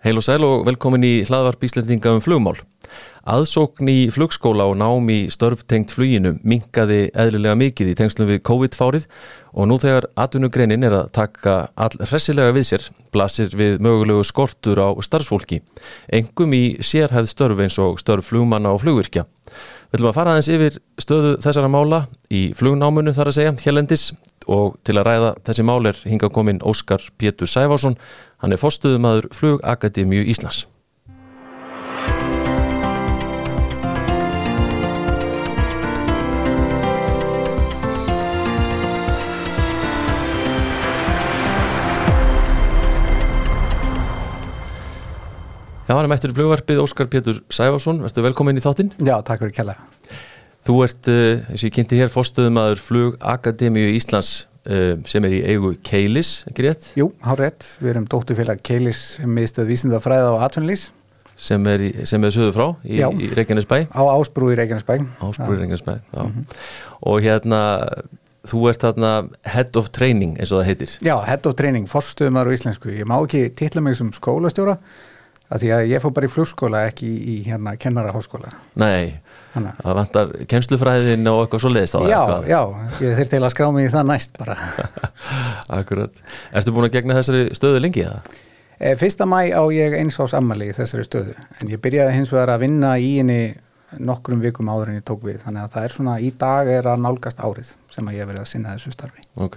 Heil og sæl og velkomin í hlaðvarp Íslendinga um flugmál. Aðsókn í flugskóla og nám í störftengt fluginu minkaði eðlilega mikið í tengslum við COVID-fárið og nú þegar atvinnugreinin er að taka all hressilega við sér, blasir við mögulegu skortur á starfsfólki, engum í sérhæð störf eins og störf flugmanna og flugvirkja. Við ætlum að fara aðeins yfir stöðu þessara mála í flugnámunu þar að segja, Hjellendis og til að ræða þessi mál er hinga komin Óskar Pétur Sæfásson, hann er fórstuðumadur Flugakademíu Íslands. Já, hann er mættur í flugvarpið Óskar Pétur Sæfásson, verður velkomin í þáttinn. Já, takk fyrir kella. Þú ert, uh, eins og ég kynnti hér, fórstuðumadur Flugakademíu Íslands sem er í eigu Keilis, ekki rétt? Jú, hár rétt. Við erum dótturfélag Keilis miðstöð vísindafræða og atvinnlýs. Sem er, er söðu frá í, í Reykjanesbæ? Á Ásbrú í Reykjanesbæ. Ásbrú í Reykjanesbæ, já. Mm -hmm. Og hérna, þú ert þarna Head of Training, eins og það heitir. Já, Head of Training, fórstuðumadur í Íslensku. Ég má ekki titla mig sem skólastjóra að því að ég fór bara í flugskóla ekki í, í hérna kennaraháskóla Nei. Það vantar kennslufræðin og eitthvað svo leiðist á það Já, eitthvað. já, ég þurfti að skrá mig í það næst bara Akkurat, erstu búin að gegna þessari stöðu lengi það? E, fyrsta mæ á ég eins ás ammali í þessari stöðu en ég byrjaði hins vegar að vinna í henni nokkrum vikum áður en ég tók við þannig að það er svona, í dag er að nálgast árið sem að ég hef verið að sinna þessu starfi Ok,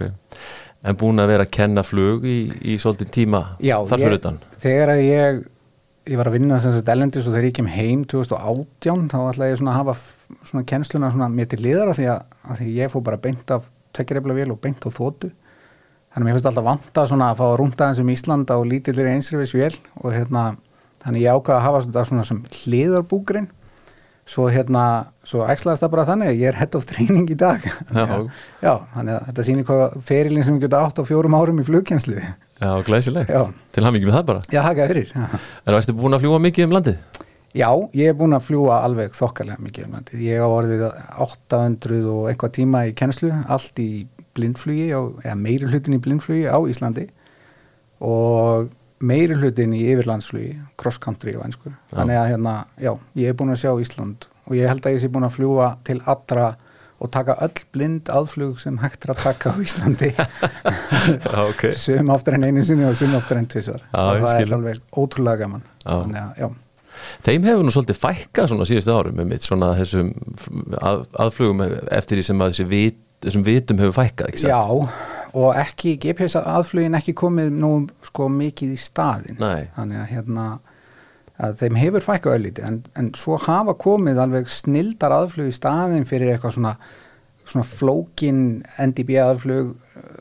en búin að vera að kenna flug í, í svolítið tíma já, þar fyrir utan? Þegar ég ég var að vinna sem sagt ellendis og þegar ég kem heim 2018 þá ætlaði ég svona að hafa svona kennsluna svona mér til liðara því að, að því ég fór bara beint af tvekkireifla vél og beint á þóttu þannig að mér finnst alltaf vanta svona að fá að rúnda eins um Ísland á lítillir einsriðis vél og hérna þannig ég ákvaði að hafa svona, svona sem hliðarbúgrin svo hérna, svo ægslaðist það bara þannig að ég er head of training í dag. Já, já þannig að þetta sýnir hvað ferilinn sem við getum átt á fjórum árum í flugkjensli Já, glæsilegt, já. til ham ekki með það bara. Já, haka fyrir. Er það búin að fljúa mikið um landið? Já, ég er búin að fljúa alveg þokkalega mikið um landið. Ég á orðið 800 og einhvað tíma í kennslu allt í blindflugi eða meiri hlutin í blindflugi á Íslandi. Og meiri hlutin í yfirlandsflugi cross country og einsku þannig að hérna, já, ég er búin að sjá Ísland og ég held að ég sé búin að fljúa til allra og taka öll blind aðflug sem hægt er að taka á Íslandi. Okay. sum oftar en einu sinni og sum oftar en tvisar og það er alveg ótrúlega gaman. Þannig að, já. Þeim hefur nú svolítið fækkað svona síðustu árum með mitt svona þessum að, aðflugum eftir því sem að þessi vit, þessum vitum hefur fækkað, ekki sant? Já, og ekki, GPS aðflugin ekki komið nú sko mikið í staðin Nei. þannig að hérna að þeim hefur fækkað öllítið en, en svo hafa komið alveg snildar aðflug í staðin fyrir eitthvað svona svona flókin NDB aðflug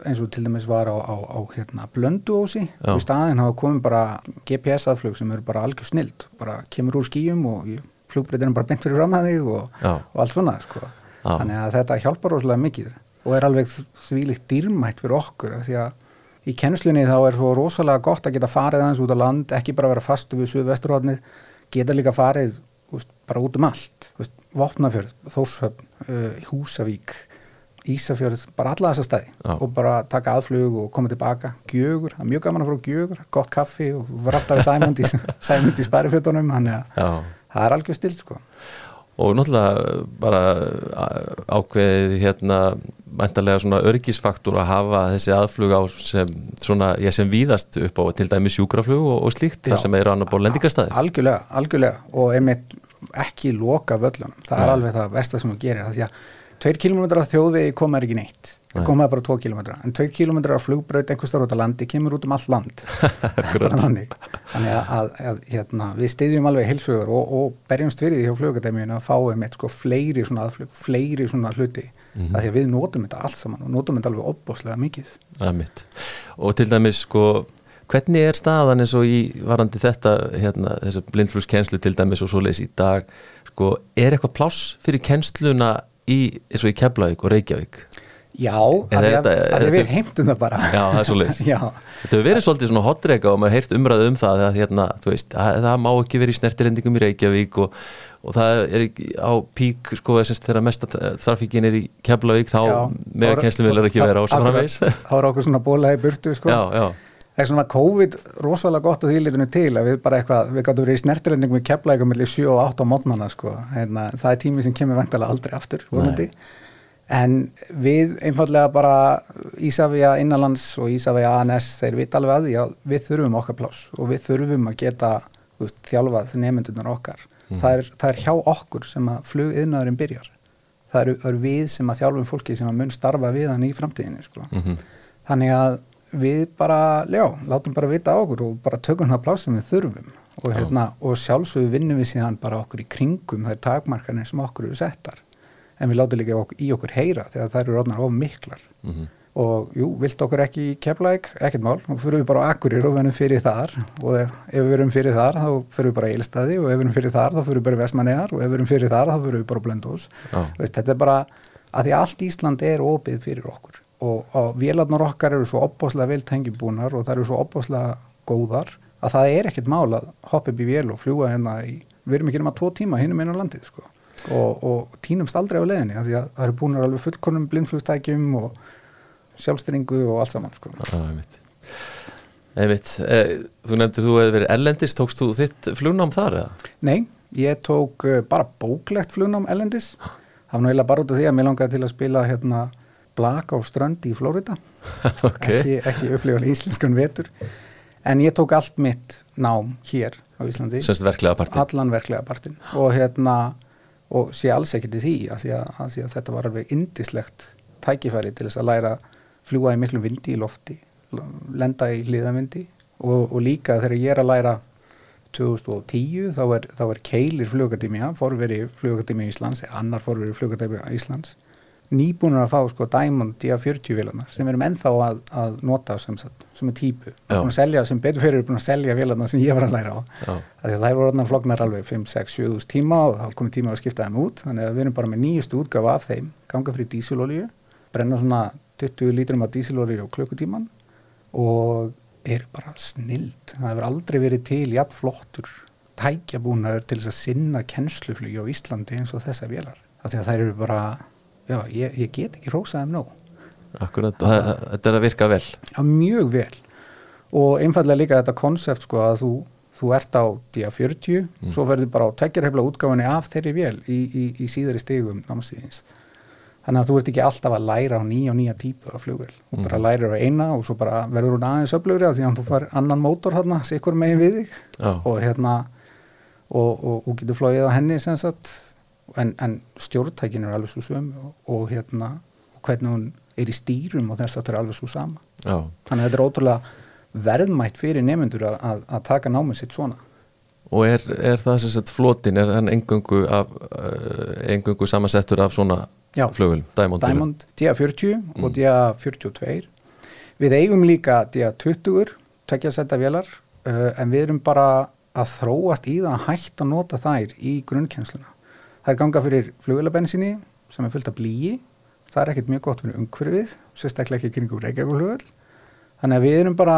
eins og til dæmis var á, á, á hérna, blönduósi. Og í staðin hafa komið bara GPS aðflug sem eru bara algjör snild bara kemur úr skíum og flugbreytinu bara bent fyrir framhæði og, og allt svona sko. þannig að þetta hjálpar óslega mikið og er alveg þvílikt dýrmætt fyrir okkur því að í kennslinni þá er svo rosalega gott að geta farið aðeins út á land ekki bara vera fastu við Suðvesturhóðnið geta líka farið úst, bara út um allt. Úst, Vopnafjörð, Þórshöfn, uh, Húsavík Ísafjörð, bara alla þessa stæði Já. og bara taka aðflug og koma tilbaka. Gjögur, það er mjög gaman að fara á Gjögur gott kaffi og vera alltaf í, Sæmund í spærifjötunum það er algjör stilt sko. Og náttúrulega bara ákveðið hérna mæntalega svona örgisfaktor að hafa þessi aðflug á sem svona, ég sem víðast upp á til dæmi sjúkraflug og, og slíkt þar sem eru annar bór lendingastæði Algjörlega, algjörlega. Og einmitt ekki loka völlunum, það ja. er alveg það versta sem þú gerir, það því að tveir kilómetrar af þjóðvegi koma er ekki neitt. Það komaði bara tvo kilómetrar, en tveir kilómetrar af flugbraut einhver starf út á landi, kemur út um all land. Þannig, að, að, að hérna, við stiðjum alveg heilsugur og, og berjumst fyrir því hjá flugakademíun að fáum eitt sko fleiri svona aðflug, fleiri svona hluti mm -hmm. að því að við notum þetta allt saman og notum þetta alveg opbóslega mikið og til dæmis sko hvernig er staðan eins og í varandi þetta hérna, þessu blindflugskennslu til dæmis og svo leiðis í dag sko, er eitthvað pláss fyrir kennsluna í, eins og í Keflavík og Reykjavík Já, að, að, að við heimtum það bara. Já, það er svo leiðis Þetta hefur verið svolítið svona hotreika og maður heirt umræðu um það að hérna, veist, að, það má ekki verið í snertirendingum í Reykjavík og, og það er á pík sko þegar mesta trafíkin er í Keflavík þá með kennslumil er ekki verið á Þá er okkur svona bólaði burtu sko. Já, já. Það er svona COVID rosalega gott að því litunum til að við bara eitthvað, við gáttum verið í snertilendingum við kepla eitthvað mellir 7 og 8 á mótnana sko. hérna, það er tími sem kemur vantilega aldrei aftur. En við einfallega bara Ísafja innanlands og Ísafja ANS þeir vita alveg að því að við þurfum okkar pláss og við þurfum að geta veist, þjálfað nefndunar okkar mm. það, er, það er hjá okkur sem að flugiðnaðurinn byrjar það eru, eru við sem að þjálfum fólki sem að mun starfa við hann í framtíðinu sko. mm -hmm. þannig að við bara, já, látum bara vita okkur og bara tökum það pláss sem við þurfum og, hérna, og sjálfsögðu vinnum við síðan bara okkur í kringum þær takmarkanir sem okkur eru settar en við látum líka í okkur heyra þegar þær eru ráðnar of miklar. Mm -hmm. og jú, vilt okkur ekki keplæk, ekkert mál, þá fyrir við bara á akkurir og verðum fyrir þar. Og ef við verðum fyrir þar þá fyrir við bara í Eilstaði og ef við verðum fyrir þar þá fyrir við bara í Vestmannegar og ef við verðum fyrir þar þá fyrir við bara á Blöndós þetta er bara að því allt Ísland er opið fyrir okkur. Og, og vélarnar okkar eru svo opbáslega vel tengjubúnar og það eru svo opbáslega góðar að það er ekkert mál að hoppa upp í vél og fljúa hérna í, við erum ekki um að tvo tíma hinnum einu landið sko og, og tínumst aldrei á leðinni því að það eru búin alveg fullkonum blindflugstækjum og sjálfstringu og allt saman sko. Einmitt, eh, þú nefndi þú hefði verið ellendis, tókst þú þitt flugnám þar eða? Nei, ég tók uh, bara bóklegt flugnám ellendis það var náttúrulega bara út af því að mér langaði til að spila hérna blaka á strandi í Flórida okay. ekki, ekki upplifa íslenskan vetur. En ég tók allt mitt nám hér á Íslandi. Allan verklega partin og hérna og sé alls ekkert í því að að, að þetta var alveg indislegt tækifæri til þess að læra fljúa í miklu vindi í lofti lenda í hliðavindi og, og líka þegar ég er að læra 2010 þá er, þá er Keilir fljókadímia, forveri fljókadímia í Íslands, annar forveri fljókadímia í Íslands nýbúinur að fá sko Diamond DA40 vilarnar sem við erum ennþá að, að nota sem, sagt, sem er típu. Selja, sem betur fyrir er búin að selja vilarnar sem ég var að læra á. Það er voru flognar alveg 5, 6, 7 tíma og þá komið tíma að skipta þeim út. Þannig að við erum bara með nýjustu útgafa af þeim. Ganga frí dísilolíu, brenna svona 20 lítrum af dísilolíu á klukkutíman og eru bara snild. Það hefur aldrei verið til jafn flottur tækjabúnaður til þess að sinna kennsluflugi á Íslandi eins og þessa vilar það er bara já, ég, ég get ekki rósað um nóg. Akkurat, þetta er að virka vel. Já, mjög vel. Og einfallega líka þetta konsept sko að þú, þú ert á dia 40 mm. svo verður bara á tekjarhefla útgáfinni af þeirri vel í, í, í síðari stegum námstíðins þannig að þú ert ekki alltaf að læra á nýja og nýja típu af flugvel og mm. bara læra á eina og svo bara verður hún aðeins öflugri að því að þú far annan mótor hérna, sikkur megin við þig. Oh. og hérna og, og, og getur flóið á henni sem sagt en, en stjórntækin er alveg svo sömu og, og hérna hvernig hún er í stýrum og þess að þetta er alveg svo sama Já. þannig að þetta er ótrúlega verðmætt fyrir nefnendur að, að, að taka námið sitt svona Og er, er það sem sett flotin, er hann engungu, engungu samansettur af svona Já, flugul, Diamond? Diamond, DA40 mm. og DA42 Við eigum líka DA20 tekja setta velar uh, en við erum bara að þróast í það að hægt að nota þær í grunnkjænsluna Það er ganga fyrir flugvelabensinni sem er fullt af blíi. Það er ekkert mjög gott fyrir umhverfið, sérstaklega ekki kringum Reykjavík-flugvel. Þannig að við erum bara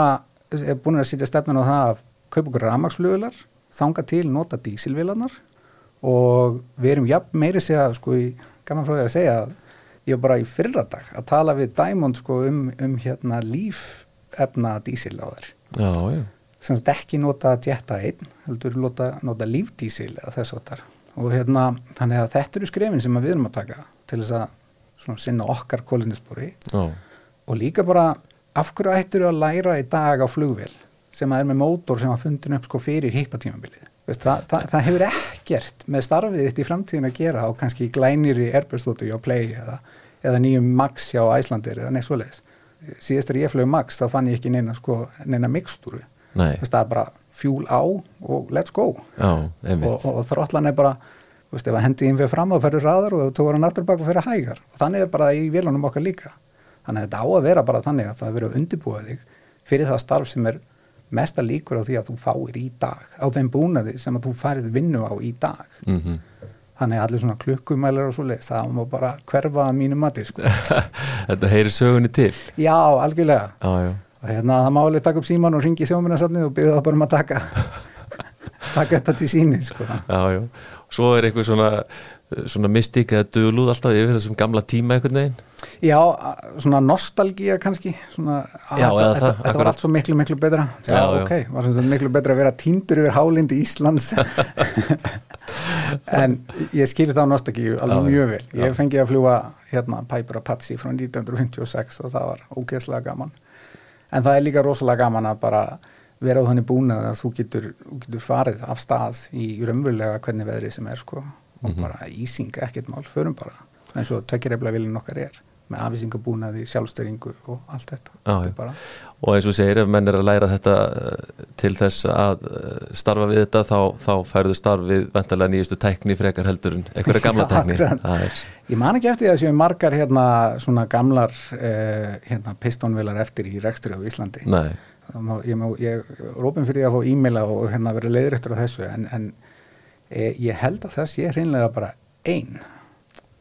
er búin að sýtja stefnun á það að kaupa okkur ramagsflugvelar, þanga til nota dísilvilarnar og við erum jafn meiri segja, sko í gaman frá því að segja að ég var bara í fyrradag að tala við Diamond sko um, um hérna lífefna dísil á þær. Já, já. Sem ekki nota Jetta 1, heldur nota, nota lífdísil eða þess að þar og hérna þannig að þetta eru skrefin sem við erum að taka til þess að sinna okkar kólindispori oh. og líka bara af hverju ættur að læra í dag á flugvel sem að er með mótor sem að fundin upp sko fyrir hýpatímabilið það, það, það hefur ekkert með starfið þitt í framtíðin að gera á kannski glænir í Airbus-lótu hjá Play eða, eða nýjum Max hjá Æslandir eða neitt svoleiðis. Síðast er ég flög Max þá fann ég ekki neina, sko, neina mikstúru það er bara fjúl á og let's go. Já, og, og, þrótlan er bara veist ef að hendi inn fyrir fram og ferur raðar og þú tóður hann aftur bak og fyrir hægar. Og þannig er bara í vélunum okkar líka. Þannig að þetta á að vera bara þannig að það er verið að undirbúa þig fyrir það starf sem er mesta líkur á því að þú fáir í dag á þeim búnaði sem að þú farið vinnu á í dag. Mm -hmm. þannig að allir svona klukkumælar og svo leið það má bara hverfa að mínu mati sko. Þetta heyri sögunni til. Já, algjörlega. Ah, og hérna það máli taka upp síman og ringi þjóminnarsatni og byggja það bara um að taka taka þetta til síni sko. Já, já, svo er eitthvað svona svona mystík eða döluð alltaf yfir þessum gamla tíma einhvern veginn? Já, svona nostalgía kannski svona, Já, að, þetta, það, þetta var allt svo miklu, miklu betra. Já, Já, ok, var sagt miklu betra að vera tíndur yfir hálindi Íslands. En ég skil þá nostalgíu alveg mjög vel. Ég fengi að fljúa hérna Piper Apache frá 1956 og það var ógeðslega gaman en það er líka rosalega gaman að bara vera á þannig búnað að þú getur, getur farið af stað í raunverulega hvernig veðrið sem er sko. Og Mhm. bara ísing ekkert mál, förum bara. Eins og tvekkireifla vilin okkar er með afísingabúnaði, sjálfstöringu og allt þetta, Já, þetta og eins og segir, ef menn er að læra þetta eh, til þess að eh, starfa við þetta þá, þá færðu starf við ventarlega nýjustu tækni frekar heldur en einhverja gamla Já, tækni. er, Ég man ekki eftir því að séu margar hérna svona gamlar uh, hérna pistónvilar eftir í rekstri á Íslandi. Nei, ég, er opinn fyrir að fá e-maila og hérna vera leiðrættur á þessu en, en e, ég held að þess ég er hreinlega bara ein.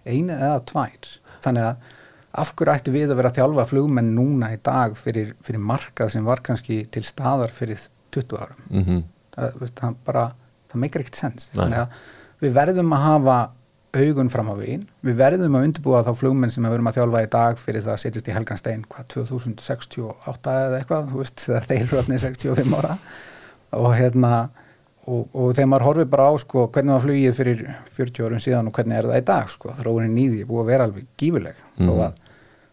Ein eða tvær. Þannig að af hverju ættu við að vera að þjálfa flugmenn núna í dag fyrir, fyrir markað sem var kannski til staðar fyrir 20 árum? Mm það, veist, það bara, það meikar ekkert sens. Við verðum að hafa augun fram á veginn, við verðum að undirbúa þá flugmenn sem við verum að þjálfa í dag fyrir það að setjast í Helgan Stein, hvað, 2068 eða eitthvað, þú veist, þegar þeir eru öfnir 65 ára. Og hérna og, og þegar maður horfir bara á sko, hvernig var flugið fyrir 40 árum síðan og hvernig er það í dag sko, þróunin í því búið að vera alveg gífuleg þó Mhm. að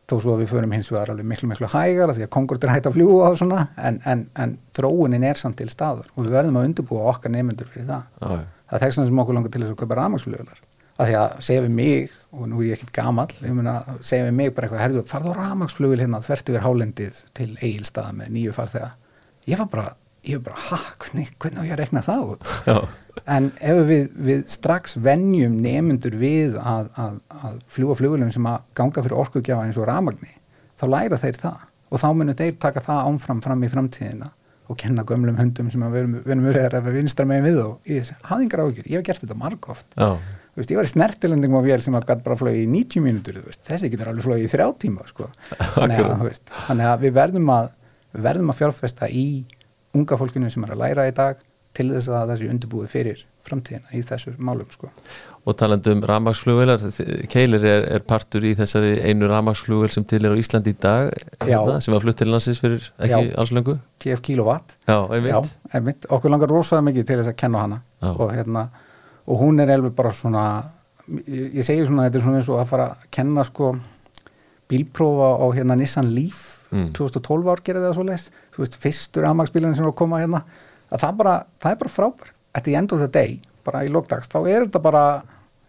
þó svo að við förum hins vegar alveg miklu miklu hægar því að er hægt að fljúa og svona en, en, en þróunin er samt til staðar og við verðum að undirbúa okkar nefnendur fyrir það já. það er þess vegna sem okkur langar til þess að kaupa rafmagsfluglar að því að segja við mig og nú er ég ekkit gamall ég meina, segja við mig bara eitthvað herðu, farðu á rafmagsflugil hérna þvert yfir hálendið til eigilstaða með nýju farþega ég var bara, ég var bara, ha, hvernig, hvernig á ég að rekna það út. En ef við, við strax venjum nemyndur við að, að, að fljúa flugulum sem að ganga fyrir orkugjafa eins og rafmagni þá læra þeir það. Og þá munum þeir taka það ánfram fram í framtíðina og kenna gömlum hundum sem að erum verið að vinstra megin við og ég hafði yngar áhyggjur, ég hef gert þetta margóft. Ég var í snertilendingum á vél sem að gæti bara flóið í 90 mínútur, veist, þessi getur alveg flóið í þrjá tíma, sko. Þannig að, veist, þannig að við verðum að, verðum að fjárfesta í unga fólkinu sem er að læra í dag til þess að þessi undirbúið fyrir framtíðina í þessu málum, sko. og talandi um rafmagsflugvelar Keilir er, er partur í þessari einu rafmagsflugvel sem til er á Íslandi í dag hérna, sem var flutt til landsins fyrir ekki Já. alls löngu TF kilowatt. já, einmitt Já, einmitt. Okkur langar rosaða mikið til þess að kenna hana og hérna, og hún er alveg bara svona, ég, segi svona, þetta er svona eins og að fara að kenna, sko, bílprófa á hérna Nissan Leaf Mm. 2012 ár gerði það svo leis þú veist, fyrstur amagsbílinn sem var að koma hérna að það, bara, það er bara frábær. At the end of the day, bara í lókdags þá er þetta bara,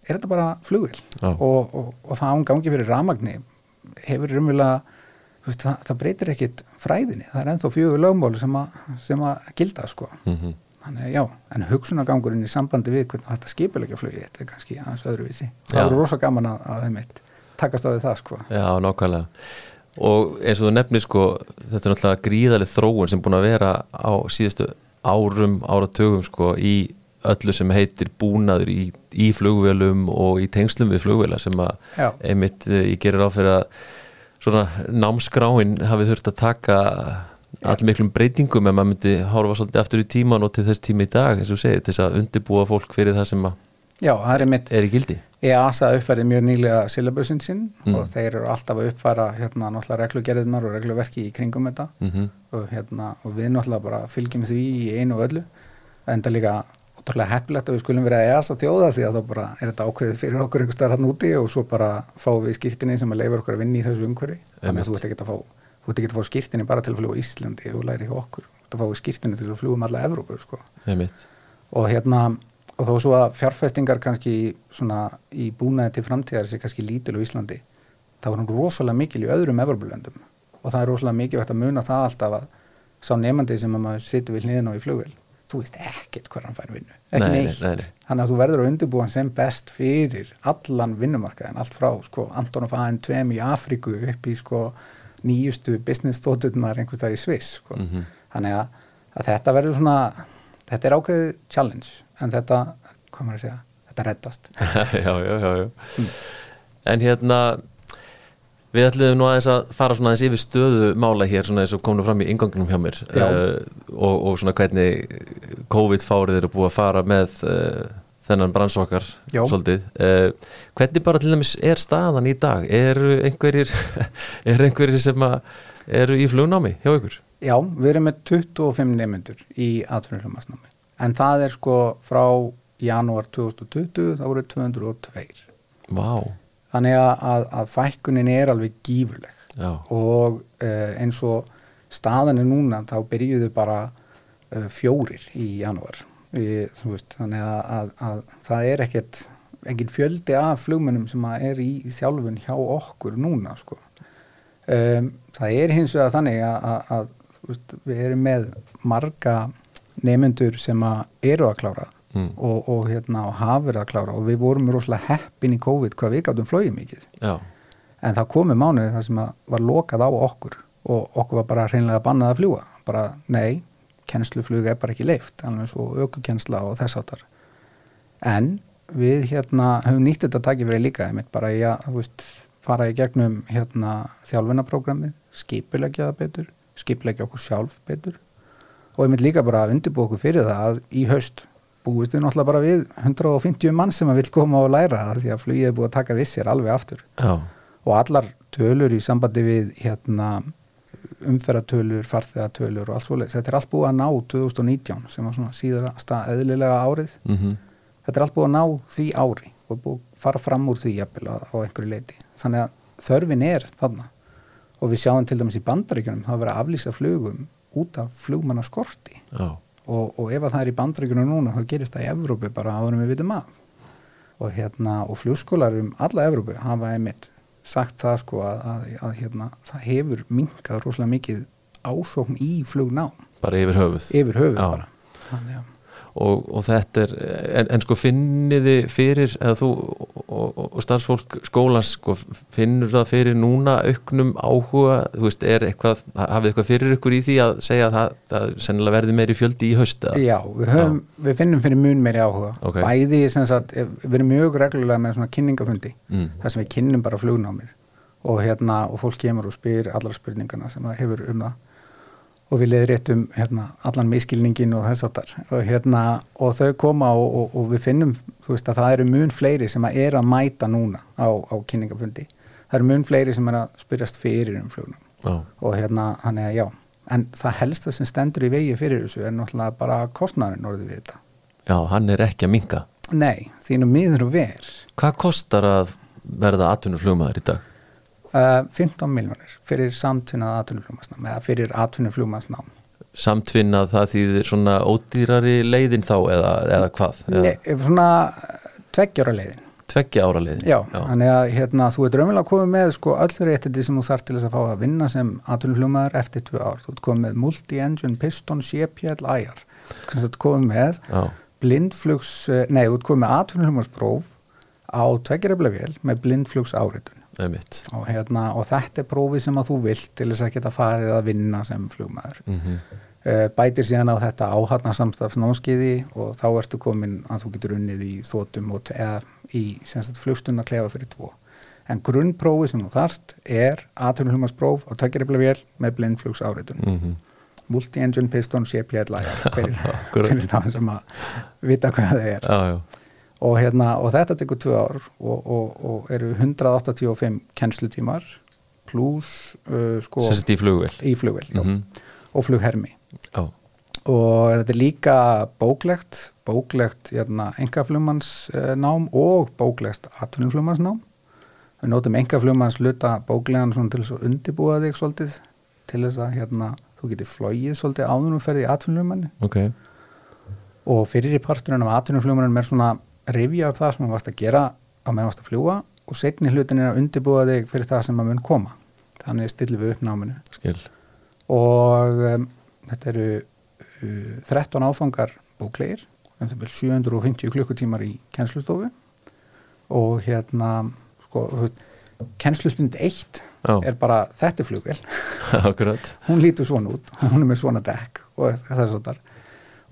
er þetta bara flugil Já. og, og, og það án gangi fyrir ramagni hefur veist, það, það breytir ekkit fræðinni. Það er ennþá fjögur lögmál sem, sem að gilda sko. Mm Þannig að já, en hugsunagangurinn í sambandi við hvernig þetta skipilegja flugið, þetta er kannski aðeins öðruvísi. Það voru rosa gaman að, að þeim eitt takast á við það sko. Já, nákvæmlega. Og eins og þú nefnir sko þetta er náttúrulega gríðaleg þróun sem búin að vera á síðustu árum áratugum sko í öllu sem heitir búnaður í, í flugvélum og í tengslum við flugvélar sem að Já. einmitt eh, ég gerir á fyrir að svona námskráin hafi þurft að taka allmiklum breytingum en maður myndi horfa svolítið aftur í tíman og til þess tíma í dag eins og segir, til þess að undirbúa fólk fyrir það sem að Já, er er í gildi EASA uppfærið mjög nýlega syllabusinn sinn Mm. og þeir eru alltaf að uppfæra hérna náttúrulega reglugerðinar og regluverki í kringum þetta. Mm og, hérna, og við náttúrulega bara fylgjum því í einu og öllu. En það líka ótrúlega heppilegt að við skulum vera EASA þjóða því að þá bara er þetta ákveðið fyrir okkur einhver starf hann úti og svo bara fáum við skýrtinni sem að leifur okkur að vinna í þessu umhverfi. Þannig að þú ert ekki að fá fá skýrtinni bara til að fljúa Íslandi þú læri hjá okkur, þú ert að fá skýrtinni til að fljúa um alla Evrópu sko. og hérna og þó svo að fjárfestingar kannski svona í búnaði til framtíðar sé kannski lítil á Íslandi þá er hún rosalega mikil í öðrum Evrópulöndum og það er rosalega mikilvægt að muna það alltaf að sá nefandi sem að maður situr við hliðin á í flugvél þú veist ekkert hver hann fær vinnu ekki Nei, nei, neitt, nei, nei. þannig að þú verður að undirbúa hann sem best fyrir allan vinnumarkaðin allt frá sko Antonov AN2 í Afríku upp í sko nýjustu business stótunar einhvers þar í Sviss sko. Mhm. þannig að, að þetta verður svona þetta er ákveðið challenge en þetta, hvað maður að segja þetta reddast. Já, já, já, já. En hérna við ætliðum nú aðeins að fara svona aðeins yfir stöðu mála hér svona eins og komum fram í ingangunum hjá mér uh, og, og svona hvernig COVID-fárið eru búið að fara með uh, þennan bransokkar svolítið. Uh, hvernig bara til dæmis er staðan í dag? Eru einhverjir er einhverjir sem að eru í flugnámi hjá ykkur? Já, við erum með 25 nefnendur í atvinnuflumasnámi en það er sko frá janúar 2020 þá voru 202 Vá, þannig að, að, að fækkunin er alveg gífurleg. Já, og uh, eins og staðan er núna þá byrjuðu bara uh, fjórir í janúar. Þú veist, þannig að, að, að það er ekkert ekkert fjöldi af flugmönnum sem er í þjálfun hjá okkur núna sko. um, það er hins vegar þannig að, við erum með marga nefnendur sem að eru að klára Mm. og, og, hérna, og hafa verið að klára og við vorum rosalega heppin í COVID hvað við gáttum flóið mikið. Já, en það komi mánuði þar sem að var lokað á okkur og okkur var bara hreinlega bannað að fljúa bara nei, kennsluflug er bara ekki leift alveg svo aukukensla og þess áttar en við hérna höfum nýtt þetta takið verið líka einmitt bara í að veist, fara í gegnum hérna þjálfunaprógramið skipilegja það betur skipilegja okkur sjálf betur og einmitt líka bara að undirbúa okkur fyrir það að í haust búist við náttúrulega bara við 150 mann sem að vil koma og læra það því að flugið er búið að taka vissir alveg aftur. Já, og allar tölur í sambandi við hérna umferðatölur, farþegatölur og allt svoleiðis, þetta er allt búið að ná 2019 sem var svona síðasta eðlilega árið, mhm. Þetta er allt búið að ná því ári og búið að fara fram úr því jafnvel á, á einhverju leiti, þannig að þörfin er þarna. Og við sjáum til dæmis í bandaríkjunum það að vera að aflýsa flugum út af flugmanna skorti já, og, og ef að það er í bandaríkjunum núna þá gerist það í Evrópu bara áður við vitum af og hérna og flugskólar um alla Evrópu hafa einmitt sagt það sko að, að, að hérna það hefur minkað rosalega mikið ásókn í flugnám. Bara yfir höfuð. Yfir höfuð bara. Þannig að og, og þetta er en, en sko finniði fyrir eða þú og, og, starfsfólk skólans sko, finnur það fyrir núna auknum áhuga, þú veist, er eitthvað hafið eitthvað fyrir ykkur í því að segja að það, það sennilega verði meiri fjöldi í haust eða? Já, við, höfum, við finnum fyrir mun meiri áhuga Ok. bæði sem sagt, við erum mjög reglulega með svona kynningafundi Mm. þar sem við kynnum bara flugnámið og hérna, og fólk kemur og spyr allar spurningana sem það hefur um það og við leiðréttum hérna, allan miskilningin og þess aftar og, hérna, og þau koma og, og, og við finnum veist að það eru mun fleiri sem að er að mæta núna á, á kynningafundi. Það eru mun fleiri sem er að spyrjast fyrir um flugnám Já, og hérna, þannig að já. En það helsta sem stendur í vegi fyrir þessu er náttúrulega bara kostnæðurinn orðið við þetta. Já, hann er ekki að minka nei, þínu miður og ver. Hvað kostar að verða atvinnuflugmaður í dag? Uh, 15 miljónir fyrir samtvinnað atvinnuflugmannsnám eða fyrir atvinnuflugmannsnám. Samtvinnað það þýðir svona ódýrari leiðin þá eða, eða hvað? Eða Nei, svona tveggjara leiðin. Tveggja ára leiðin? já, þannig að hérna, þú ert raunverulega komið með sko öll réttindi sem þú þarf til þess að fá að vinna sem atvinnuflugmaður eftir tvö ár. Þú ert komið með multi-engine, piston, CPL, IR þú ert komið með Já, blindflugs, eh, nei, þú ert komið með atvinnuflugmarspróf á tveggjarablöfél með blindflugs áritun og, hérna, og þetta er prófið sem að þú vilt til þess að geta farið að vinna sem flugmaður. Mm uh, bætir síðan á þetta áhatna samstafsnámskiði og þá ertu komin að þú getur unnið í þótum og, eða í flugstundna klefa fyrir tvo. En grunnprófið sem þú þarft er atvinnuflugmarspróf á tveggjarablöfél með blindflugs áritun -hmm. multi-engine piston CPL fyrir það sem að vita hvað það er. Já, já, og, hérna, og þetta tekur tvö ár og, og, og eru 185 kennslutímar pluss uh, sko, sérst í flugvél. Í flugvel mm Mhm. og flughermi. Já, og þetta er líka bóklegt bóklegt hérna, engaflugmannsnám og bóklegt atvinnuflugmannsnám. Við notum engaflugmanns luta bóklegan til þess að undibúa þig svolítið til þess að hérna, þú getur flogið svolítið áður um ferði í atvinnuflugmanni ok. Og fyrir í parturinn af atvinnuflugmannum er svona rifja upp það sem þú varst að gera á meðan varst að fljúa og setni hlutin er að undibúa þig fyrir það sem að mun koma. Þannig stillum við upp náminu. Skil. Og um, þetta eru uh, 13 áfangar bóklegir um það byrjum 750 klukkutímar í kennslustofu. Og hérna sko, þú kennslustund 1 Já. er bara þetta er Akkurat. Hún lítur svona út, hún er með svona dekk og þess að þar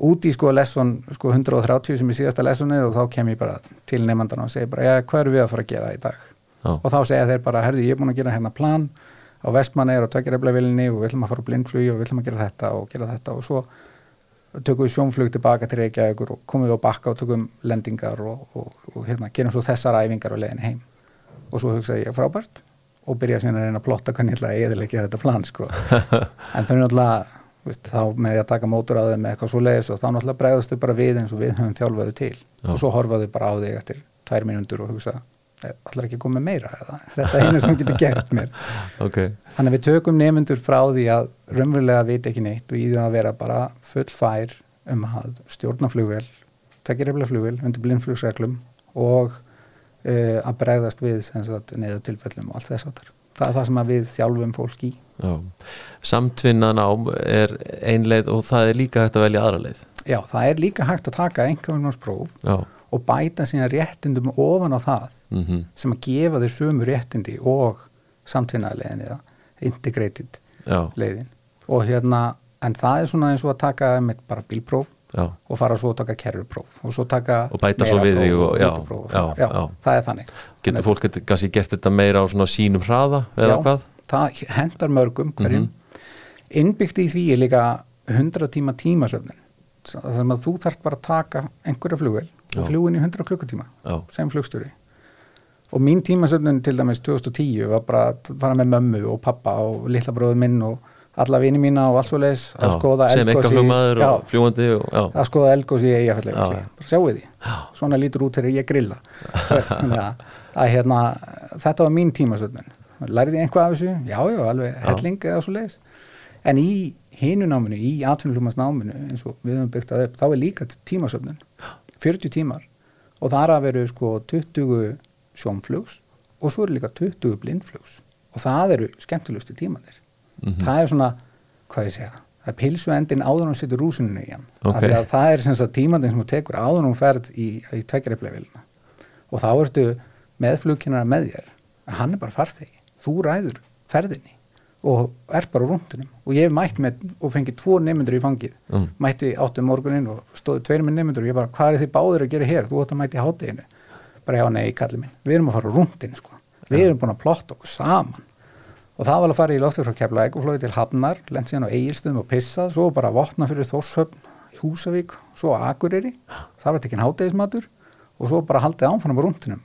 út í sko lesson sko 130 sem er síðasta lessonið og þá kem ég bara til nefndan og segi bara, já, hvað eru við að fara að gera í dag Já. og þá segja þeir bara, herðu, ég er búin að gera hérna plan á vestmanneir og tveggjareflavillinni og við ætlum að fara á blindflugi og við ætlum að gera þetta og gera þetta og svo tökum við sjónflug tilbaka til Reykjavíkur og komum við á bakka og tökum lendingar og, og, og hérna, gerum svo þessar æfingar á leiðin heim og svo hugsaði ég frábært og byrja síðan að reyna að plotta hvernig ég ætla að eðilegja þetta plan sko. en það er náttúrulega veist, þá með því að taka mótur á þeim með eitthvað svo leiðis og þá náttúrulega bregðast þau bara við eins og við höfum þjálfaðu til Já. og svo horfaðu bara á þig eftir tvær mínútur og hugsa allar ekki komið meira eða þetta er einu sem getur gert mér ok, Þannig að við tökum nefnendur frá því að raunverulega vita ekki neitt og í það að vera bara full fær um að stjórna flugvél, tekja reyfla flugvél undir blindflugsreglum og uh, að bregðast við neða tilfellum og allt þess áttar. Það er það sem við þjálfum fólk í. já. Samtvinna nám er ein leið og það er líka hægt að velja aðra leið. Já, það er líka hægt að taka einhverjumnámspróf já, og bæta síðan réttindum ofan á það mhm, sem að gefa þér sömu réttindi og samtvinnaðleiðin eða integrated já, leiðin. Og hérna, en það er svona eins og að taka með bara bílpróf já. Og fara svo að taka kerfupróf og svo taka Og bæta svo við þig og- já, rútupróf og já, það. já, já. er þannig. Getur fólk kannski gert þetta meira á svona sínum hraða eða já, hvað? það hendar mörgum hverjum. Innbyggt í því er líka 100 tíma tímasöfnin þannig að þú þarft bara að taka einhverja flugvel Já. og flugin í 100 klukkutíma já, sem flugstjóri. Og mín tímasöfnin til dæmis 2010 var bara að fara með mömmu og pappa og litla bróður minn og alla vini mína og allt svo leis að skoða eitthvað í- og og, að bara sjáu því, svona lítur út þegar ég grilla. Að, að hérna, þetta var mín tímasöfnun. Lærði ég einhvað af þessu, já, já, alveg helling eða svo leiðis en í hinunáminu, í atvinnuhlumasnáminu eins og við höfum byggt það upp, þá er líka tímasöfnun. 40 tímar. Og það er að veru sko 20 sjónflugs og svo eru líka 20 blindflugs. Og það eru skemmtilegustu tímanir Mhm. það er svona, hvað ég segja það er pilsu endin áður en hún setur rúsinu í hann. Ok. af því að það er sem sagt tímandinn sem hún tekur áður hún ferð í, í tveggreifleifilina og þá ertu með flugkennara með þér. En hann er bara farþegi, þú ræður ferðinni og er bara rúndunum og ég mætt með og fengið tvo nefnundur í fangið. Mm. mætti áttu morguninn og stóðu tveir með nefnundur og ég bara, hvað er þið báður að gera hér? Þú átt að mætti hátteginu bara já, nei, kalli minn, við erum að fara rúndin sko. við erum búin að plotta okkur saman og það var að fara í loftur frá Keflavík og flóði til Hafnar, lent síðan á Egilstöðum og pissað, svo bara vopna fyrir Þórshöfn Húsavík, svo Akureyri það var tekinn hátegismatur og svo bara haldið ánfannum rúndinum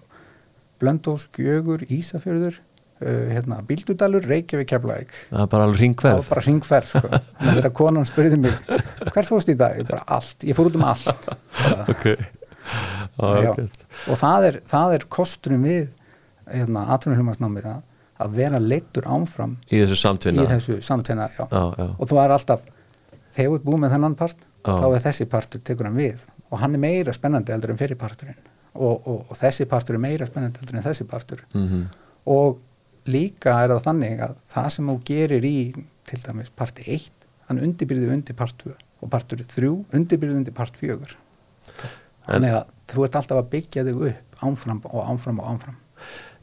Blöndós, Gjögur, Ísafjörður uh, hérna, Bíldudalur, Reykjavík, Keflavík. Það er bara alveg það ringverð var bara hringferð sko. þannig að konan spurði mig hvert fórst í dag, ég bara allt, ég fór út um allt. Bara, ok. Já, Já. ok. og það er, það er kosturum við hérna, atvinnuhlumasnámið að, að vera leittur ámfram í þessu samtvinna. í þessu samtvinna já. Já, já. og þú er alltaf þegar ert búið með þennan part þá er þessi partur tekur hann við. Og hann er meira spennandi heldur en fyrir parturinn. Og, og, og þessi partur er meira spennandi heldur en þessi partur. Mhm. og líka er það þannig að það sem þú gerir í til dæmis parti 1 hann undirbyrði undir part 2 og partur 3 undirbyrði undir part 4 þannig að þú ert alltaf að byggja þig upp ánfram og ánfram og ánfram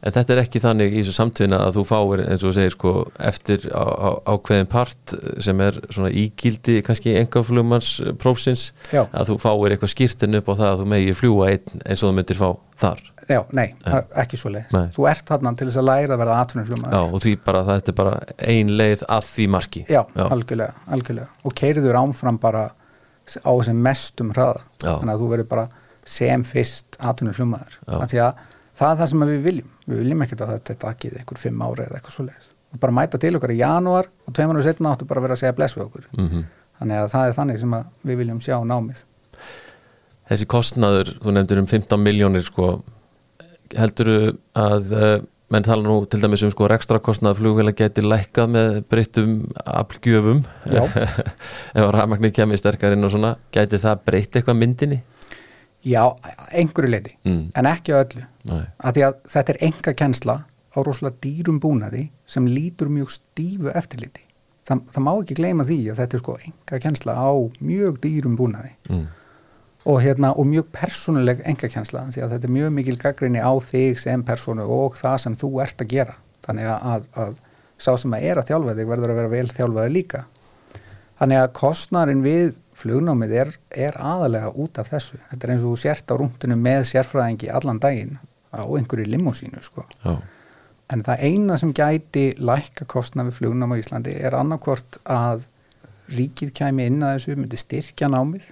En þetta er ekki þannig í þessu samtvinna að þú fáir eins og segir sko eftir ákveðin part sem er svona ígildi kannski engaflugmanns prófsins Já. að þú fáir eitthvað skýrtin upp á það að þú megi fljúa einn eins og þú myndir fá þar. Já, nei, Nei. ekki svo leið þú ert þarna til þess að læra að verða Já, atvinnuflum og því bara þetta er bara ein leið að því marki. Já, algjörlega, algjörlega. Og keiriður ánfram bara á þessum mestum hraða. Já. þannig að þú verður bara sem fyrst atvinnuflummaður Já. af því að það er það sem við viljum. Við viljum ekkert að þetta takkið einhver fimm ári eða eitthvað svo leiðis og bara mæta til okkar í janúar og tveim mánuður setna áttu bara að vera að segja bless við okkur. Mm þannig að það er þannig sem við viljum sjá námið. Þessi kostnaður, þú nefndir um 15 miljónir sko, helduru að uh, menn tala nú til dæmis um sko rekstra kostnað flugvila geti lækkað með breyttum aflgjöfum? Ef að rafmagnir kemur sterkar inn og svona geti það breytt eitthvað myndinni? Já, einhverju leiti Mm. en ekki öllu. Af því að þetta er enga kennsla á rosalega dýrum búnaði sem lítur mjög stífu eftirliti. Þa, það má ekki gleyma því að þetta er sko enga kennsla á mjög dýrum búnaði. Mm. og, hérna, og mjög persónuleg enga kennsla því að þetta er mjög mikil gaggrinni á þig sem persónu og það sem þú ert að gera. Þannig að, að, að sá sem að er að þjálfa þig verður að vera vel þjálfaði líka. Þannig að kostnarinn við flugnámið er, er aðalega út af þessu. Þetta er eins og sért á rúndinu með sérfræðingi allan daginn á einhverju limósínu sko. Já. en það eina sem gæti lækka kostna við flugnám á Íslandi er annarkvort að ríkið kæmi inn að þessu myndi styrkja námið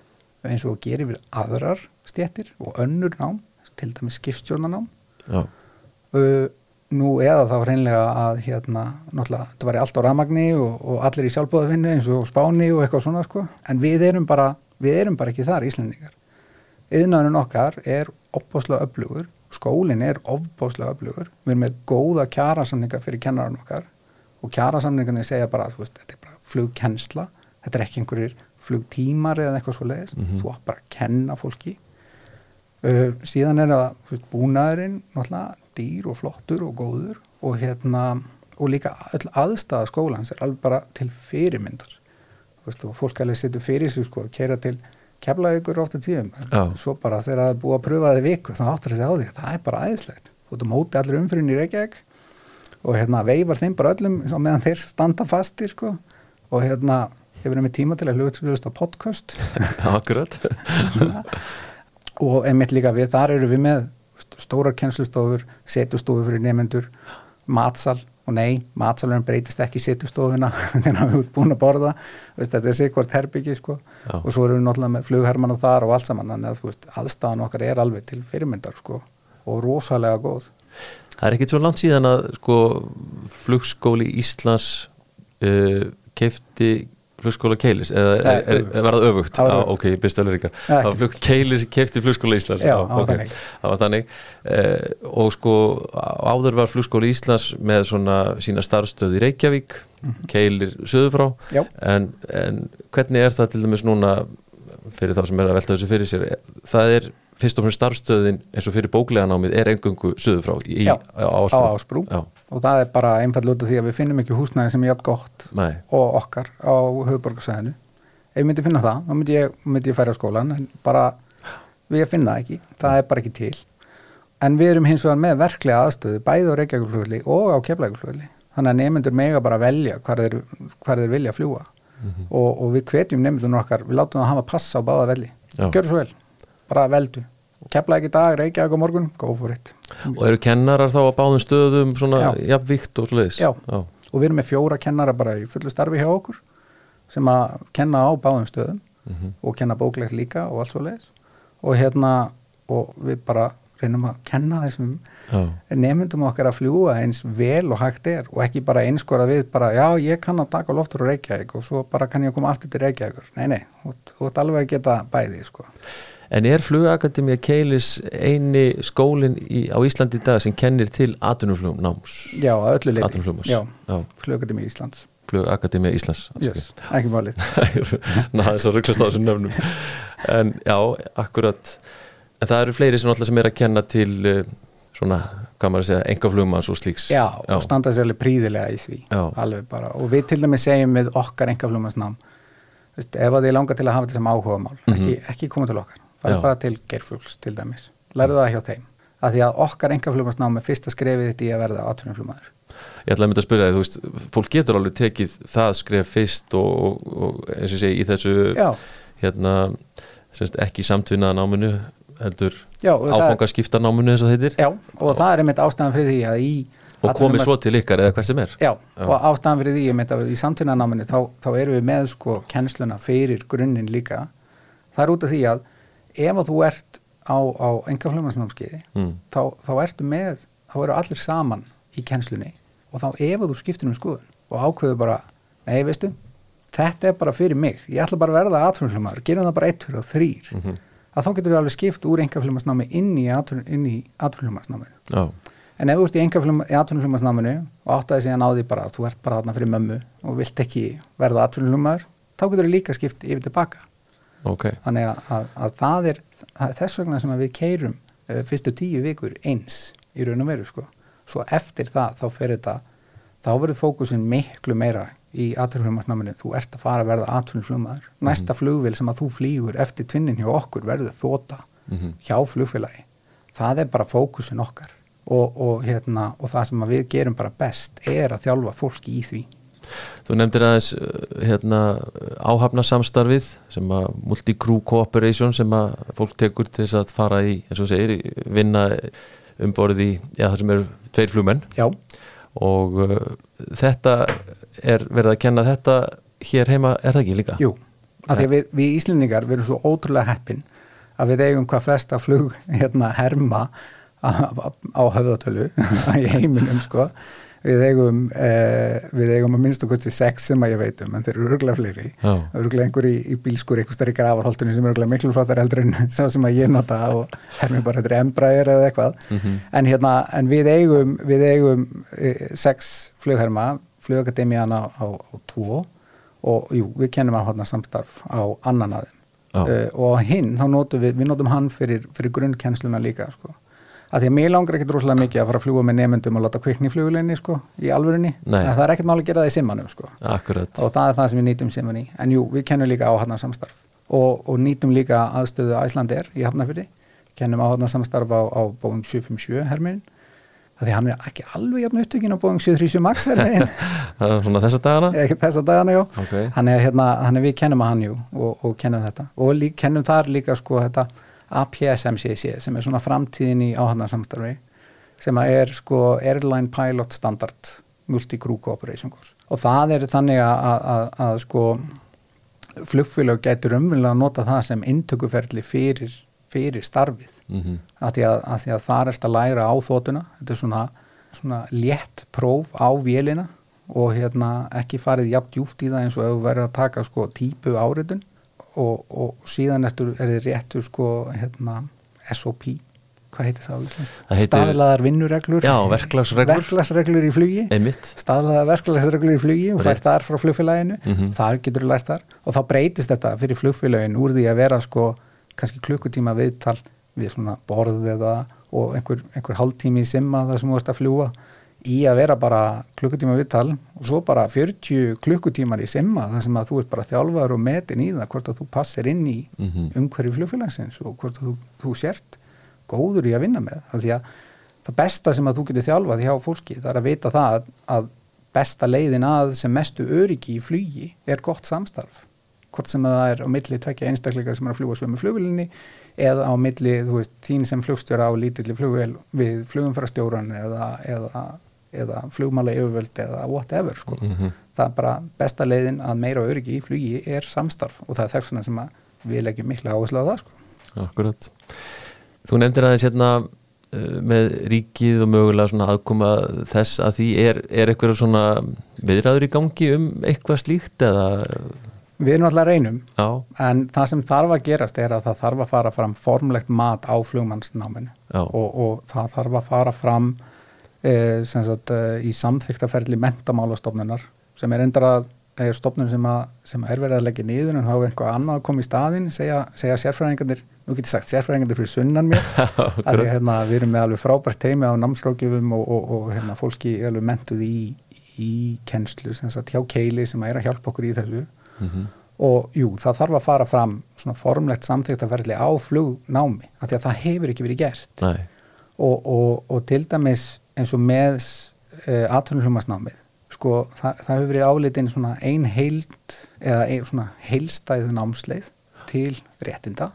eins og gerir við aðrar stjettir og önnur nám, til dæmis skipstjórnanám Já, uh, nú eða þá hreinlega að hérna, náttúrulega, þetta var allt á ramagni og, og allir í sjálfbóðafinnu eins og spáni og eitthvað svona sko, en við erum bara við erum bara ekki þar Íslendingar. Yðnaðurinn okkar er opbáslega öflugur, skólinn er ofbáslega öflugur, við erum með góða kjarasamninga fyrir kennarinn okkar og kjarasamningarnir segja bara að veist, þetta er bara flugkennsla, þetta er ekki einhverjir flugtímar eða eitthvað svo leiðis Mhm. þú átt bara að kenna fólki. Uh, síðan er það veist, búnaðurinn náttúrulega dýr og flottur og góður og hérna og líka öll aðstæða skólans er alveg bara til fyrirmyndar. Þú veist, og fólk alveg setur fyrir sig sko, keira til kefla ykkur ofta tíðum Já. svo bara þegar það er búið að pröfa þið viku þá áttur þessi á því, það er bara æðislegt. Þú ert að móti allir umfyrin í Reykjavík og hérna veifar þeim bara öllum meðan þeir standa fastir sko og hérna hefur með tíma til að hlutast á podcast. Akkurat. Og einmitt líka við, þar eru við með stórar kennslustofur, setustofur fyrir nefendur, matsal og nei, matsalurinn breytist ekki setustofuna þegar við erum búin að borða. Veist, þetta er sikvart herbyggi sko. Og svo erum við náttúrulega með flughermanna þar og allt saman, þannig að veist, aðstæðan okkar er alveg til fyrirmyndar sko og rosalega góð. Það er ekkit svo langt síðan að sko, flugskóli Íslands uh, keifti flugskóla Keilis eða Nei, er, er, er það öfugt? Það var Já, öfugt. ok, byrst alveg líka Nei, Það var flug Keilis keifti flugskóla Íslands Já, það var ok. þannig. Það var þannig uh, og sko áður var flugskóli Íslands með svona sína starfstöð í Reykjavík Keilir söður frá Mhm. Já. en, en hvernig er það til dæmis núna fyrir þá sem er að velta þessu fyrir sér það er fyrst og fremst starfstöðin eins og fyrir bóklega námið er engungu söður frá í, Já, á á Ásbrú Ásbrú Já, og það er bara einfall út af því að við finnum ekki húsnæði sem er jafn gott nei, og okkar á höfuborgarsæðinu ef ég myndi finna það, þá myndi ég, myndi ég færa skólan en bara, við finna ekki. Það er bara ekki til. En við erum hins vegar með verklega aðstöðu bæði á Reykjavíkflugulli og á Keflækflugulli þannig að nefndur mega bara velja hvar þeir, hvar þeir vilja fljúa og, og við hvetjum nefndunum okkar við látum það hafa passa á báða velli. Gjör svo vel, bara veldu Keflæk í dag, Reykjavík á morgun, go for it og eru kennarar þá á báðum stöðum svona Já. jafnvíkt og svoleiðis Já. og við erum með fjóra kennara bara í fullu starfi hjá okkur sem að kenna á báðum stöðum Mhm. og kenna bóklegt líka og allt svo leiðis og hérna og við bara reynum að kenna þessum Já. nefndum okkar að fljúa eins vel og hægt er og ekki bara einskora við bara já ég kann að taka loftur á Reykjavík og svo bara kann ég að koma aftur til Reykjavíkur nei nei, þú, ert alveg að geta bæði sko. En er flugakademía Keilis eini skólin í, á Íslandi í dag sem kennir til atvinnuflugum náms? já öllu leiti, já, Já, flugakademi Íslands flugakademía Íslands. yes, ekki málið Ná, þess að rugglast á þessum nöfnum. En já, akkurat. En það eru fleiri sem alltaf sem er að kenna til uh, svona, hvað maður að segja, engaflugumans og slíks. Já, og standa sér alveg príðilega í því Já. alveg bara, og við til dæmis segjum með okkar engaflumansnám Vist, ef að þið langar til að hafa þetta sem áhugamál ekki, ekki koma til okkar. Já. Fara bara til geirfugls til dæmis, lærðu það hjá þeim. Að því að okkar engaflumansnám er fyrsta skrefið þetta í að verða atvinnumflumaður Ég ætlaði að mynda að spyrja þig, þú veist, fólk getur alveg tekið það skref fyrst og, og, og eins og segi í þessu Já, hérna, semst, ekki samtvinnaða náminu heldur já, og, það, áfangaskipta náminu eins og heitir. Já, og það er einmitt ástæðan fyrir því að í og komið svo til ykkar eða hvert sem er. Já, og ástæðan fyrir því meint að í samtíðnanáminu þá, þá erum við með sko kennsluna fyrir grunninn líka. Það er út af því að ef að þú ert á, á engaflöfmarsnámskeiði mm. þá, þá ertu með, þá eru allir saman í kennslunni og þá ef að þú skiptir um skoðun og ákveður bara nei veistu, þetta er bara fyrir mig ég ætla bara að verða atvinnumflöfmaður gerum það bara eitt fyrir og þrýr Mhm. að þá getur við alveg skipt úr engaflöfmarsnámi inn í, atvinnumflöfmarsnáminu Já, En ef þú ert í atvinnuflumasnáminu og áttaði síðan á því bara að þú ert bara þarna fyrir mömmu og vilt ekki verða atvinnuflumaður, þá getur þú líka skipt yfir tilbaka. Ok Þannig að, að, að það er er þess vegna sem að við keirum uh, fyrstu tíu vikur eins í raun og veru sko. Svo eftir það þá fer þetta, þá verður fókusin miklu meira í atvinnuflumasnáminu. Þú ert að fara að verða atvinnuflumaður. Næsta flugvél sem að þú flýgur eftir tvinnin hjá okkur verður þóta Mhm. hjá flugfélagi. Það er bara fókusin okkar og, og, hérna, og það sem að við gerum bara best er að þjálfa fólki í því. Þú nefndir aðeins uh, hérna, áhafna samstarfið sem að multi-crew cooperation sem að fólk tekur til þess að fara í, eins og segir, vinna umborið í, já það sem eru tveir flugmenn. Já, og uh, þetta er verið að kenna þetta hér heima er það ekki líka? Jú, af því að við, við Íslendingar við erum svo ótrúlega heppin að við eigum hvað flesta flug hérna herma á höfðatölu í heiminum sko við eigum, eh, við eigum að minnstu kosti sex sem að ég veit um en þeir eru örgulega fleiri. Já. örgulega einhver í, í bílskur einhver stærri gravarholtunni sem er örgulega miklu flottar heldur en sem að ég nota og hermi bara þetta er embræðir eða eitthvað. En hérna, en við eigum við eigum eh, sex flugherma flugakademían á, á, tvo og jú, við kennum að hodna samstarf á annan þeim uh, og hinn, þá notum við, við notum hann fyrir, fyrir grunnkennsluna líka sko. Að því að mér langar ekkit rosalega mikið að fara að fljúa með nefndum og láta kvikni í fluguleginni sko, í alvörinni, Nei. en það er ekkit mál að gera það í simmanum sko. Akkurat. og það er það sem við nýtum simmanni, en jú, við kennum líka áhafnar samstarf og, og nýtum líka aðstöðu Æslandir í Hafnafyrði kennum áhafnar samstarf á, á Boeing 757 herminn, það því hann er ekki alveg jafn upptökin á Boeing 737 Max herminn Það er svona þessa dagana? þessa dagana, já Ok. hann er hérna, hann er við kennum að hann jú og, og kennum APS-MCC sem er svona framtíðin í áhannarsamstarfi sem er sko Airline Pilot Standard Multi-Crew Cooperation Course. Og það er þannig að, sko flugfélag gætur umvinlega að nota það sem inntökuferli fyrir, fyrir starfið. Mm að því að, að því að þar erst að læra á þótuna þetta er svona, svona létt próf á vélina og hérna ekki farið jafn djúft í það eins og ef þú verður að taka sko típu áriðun og, og síðan ertu, er þið réttu sko hérna SOP hvað heitir það? Það heitir- Staðlaðar vinnureglur Já, verklagsreglur. Verklagsreglur í flugi Einmitt. staðlaðar verklagsreglur í flugi og fær Rétt. þar frá flugfélaginu Mhm. þar getur þú lært þar og þá breytist þetta fyrir flugfélagin úr því að vera sko kannski klukkutíma viðtal við svona borð eða og einhver, einhver hálftími í simma þar sem þú ert að fljúa í að vera bara klukkutíma viðtal og svo bara 40 klukkutímar í simma þar sem að þú ert bara þjálfaður og metin í það hvort að þú passir inn í Mhm. umhverju flugfélagsins og hvort að þú, þú sért góður í að vinna með það því að það besta sem að þú getur þjálfað hjá fólki það er að vita það að, besta leiðin að sem mestu öryggi í flugi er gott samstarf hvort sem að það er á milli tvekja einstakleika sem er að fljúa sömu flugvélinni eða á milli, þú veist, þín sem flugstjóra á lítilli flugvél við flugumfærastjóran eða, eða, eða flugmála yfirvöld eða whatever sko. Mhm. það er bara besta leiðin að meira öryggi í flugi er samstarf og það er þess vegna sem við leggjum mikla áherslu á það sko. Akkurat. Þú nefndir aðeins hérna uh, með ríkið og mögulega svona aðkoma þess að því er, er eitthvað svona viðræður í gangi um eitthvað slíkt eða Við erum alltaf reynum já, en það sem þarf að gerast er að það þarf að fara fram formlegt mat á flugmannsnáminu og, og það þarf að fara fram e, sagt, e, í samþyktaferli mentamálastofnunar sem er endara stofnun sem, að, sem er verið að leggja niður en þá er einhvað annað að koma í staðinn segja, segja sérfræðingarnir, nú getur sagt sérfræðingarnir fyrir sunnan mér að hérna, við erum með alveg frábært teimi á námsrákjöfum og, og, og hérna, fólki er alveg mentuð í, í kennslu sagt hjá keili sem er að hjálpa okkur í þessu. Mhm. og jú, það þarf að fara fram svona formlegt samþyktaferli á flugnámi af því að það hefur ekki verið gert. Og, og til dæmis eins og með uh, atvinnuhlumasnámið sko, það, það hefur verið álitin svona ein heild eða ein svona heilstæð námsleið til réttinda.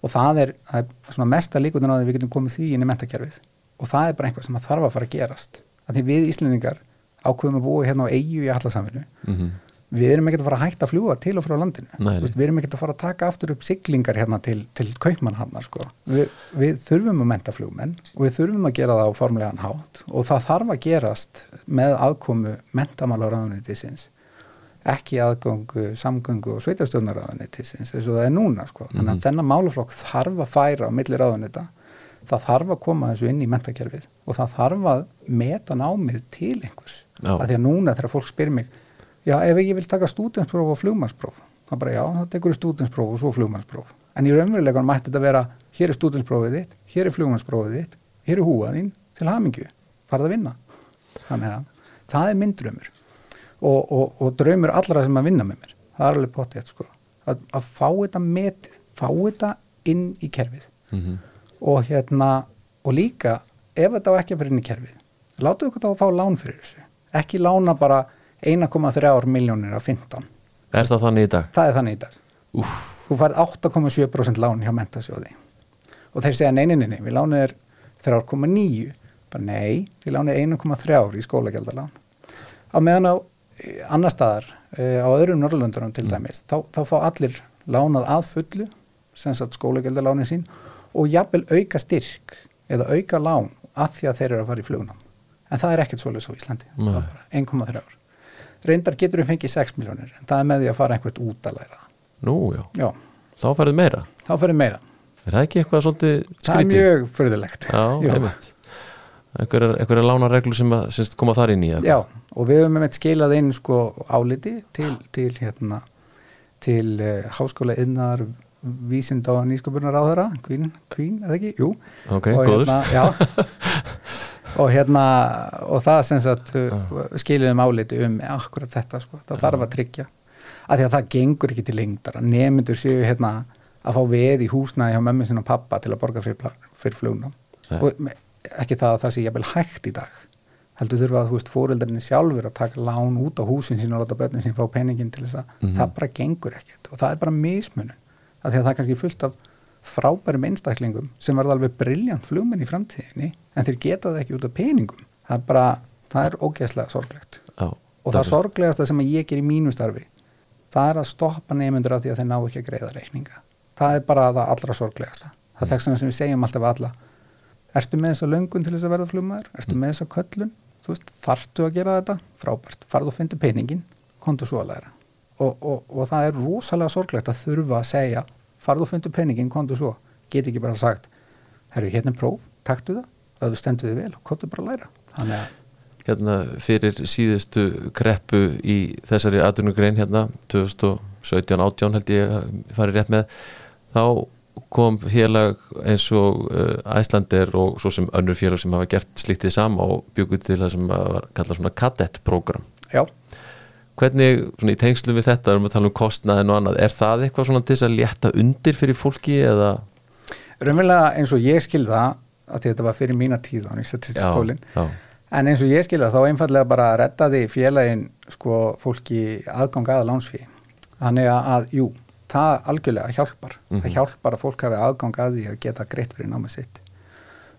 Og það er, það er svona mesta líkutin á því við getum komið því inn í mentakerfið og það er bara einhvað sem að þarf að fara að gerast. Af því við Íslendingar ákveðum að búa hérna á eigu í allasaminu mm við erum ekkert að fara að hætta að fljúa til og frá landinu Nei, nei. Við erum ekkert að fara að taka aftur upp siglingar hérna til, til kaupmannhamnar sko. við, við þurfum að menta flugmenn og við þurfum að gera það á formlegan hátt og það þarf að gerast með aðkomu mentamálaráðunitisins ekki aðgöngu, samgöngu og sveitarstjórnaráðunitisins eins og það er núna sko. þannig að þennan málaflokk þarf að færa á milli ráðunita það þarf að koma þessu inn í mentakerfið og það þarf að meta námið til einhvers Já. að því að núna þegar fólk spyr mig já, ef ég vil taka stúdenspróf og flugmannspróf þá bara já, þá tekur ég stúdenspróf og svo flugmannspróf en í raunverulegan mætti þetta vera hér er stúdensprófið þitt, hér er flugmannsprófið þitt hér er húað þín til hamingju farð að vinna. Þannig að það er minn draumur. Og, og, og draumur allra sem að vinna með mér. Það er alveg pottið sko. að, að fá þetta metið, fá þetta inn í kerfið. Mhm. og hérna og líka ef þetta á ekki að vera inn í kerfið ykkur þá að fá lán fyrir þessu. Ekki lána bara 1,3 miljónir af 15 Er það þannig í dag? það er þannig í dag Úff, þú færð 8,7% lán hjá mentasjóði og þeir segja nei við lánuð er 3,9 bara nei, við lánuð 1,3 í skólagjaldalán á meðan á eh, annar staðar uh, á öðrum Norrlöndunum til dæmis, þá, þá fá allir lánað að fullu, sem sagt skólagjaldalánin sín og jafnvel auka styrk eða auka lán að því að þeir eru að fara í flugnám. En það er ekkert Íslandi, Nei. það er bara 1,3 ár. Reyndar getur við fengið 6 miljónir, en það er með því að fara einhvert út að læra. Nú, já, Já, þá færðu meira þá fyrir meira. Er það ekki eitthvað svolítið Það er skrítið? mjög einmitt Einhverjar einhverjar lánareglur sem að semst, koma þar inn í eða? Já, og við höfum með skilað inn sko áliti til, til hérna til uh, háskóla innar vísinda og nýsköpunar á þeirra Queen, Queen, eða ekki? Jú Ok, og góður hérna, já, og hérna og það sem sagt skiluðum áliti um akkurat þetta sko, það þarf að tryggja. Að því að það gengur ekki til lengdar. Að nemyndur séu hérna að fá veð í húsnæði hjá mömmu sinna og pappa til að borga fyrir, fyrir flugnum og ekki það að það sé jafnvel hægt í dag. Heldur þurfa að þú veist fóreldarinni sjálfur að taka lán út á húsin sín og láta börnin sín fá peningin til þess að Mhm. það bara gengur ekkert. Og það er bara mismunum að því að það er kannski fullt af frábærum einstaklingum sem verða alveg briljant flugmenn í framtíðinni en þeir geta það ekki út af peningum. Það er bara, það er ógeðslega sorglegt. Já, og það sorglegasta sem ég ger í mínu starfi það er að stoppa nefndur af því að þeir ná ekki að greiða reikninga. Það er bara það allra sorglegasta. Það er þess sem við segjum alltaf alla ertu með þessa löngun til þess að verða flugmaður? Ertu með þessa köllun, þú veist, þartu að gera þetta? Frábært, farðu og fyndu peningin kontu svo að læra. Og, og, og það er rosalega sorglegt að þurfa að segja farðu og fyndu peningin, kontu svo. Get ekki bara sagt, herru, hérna er próf taktu það, það þú stendur þig vel kontu bara að læra. Þannig að hérna fyrir síðustu kreppu í þessari atvinnugrein hérna 2017-18 held ég að fari rétt með þá kom félag eins og Æslander og svo sem önnur félag sem hafa gert slíktið sama og bjöguð til það sem var kallað svona kadettprogram já, hvernig svona í tengslu við þetta erum við að tala um kostnaðin og annað er það eitthvað svona til þess að létta undir fyrir fólki eða? Raunverulega eins og ég skil það að þetta var fyrir mína tíð á nýst stólin já, en eins og ég skil það þá einfallega bara reddaði félagin sko fólki aðgang aða lánsfí þannig að, jú, það algjörlega hjálpar. Mhm. það hjálpar að fólk hafi aðgang að því að geta greitt fyrir námið sitt.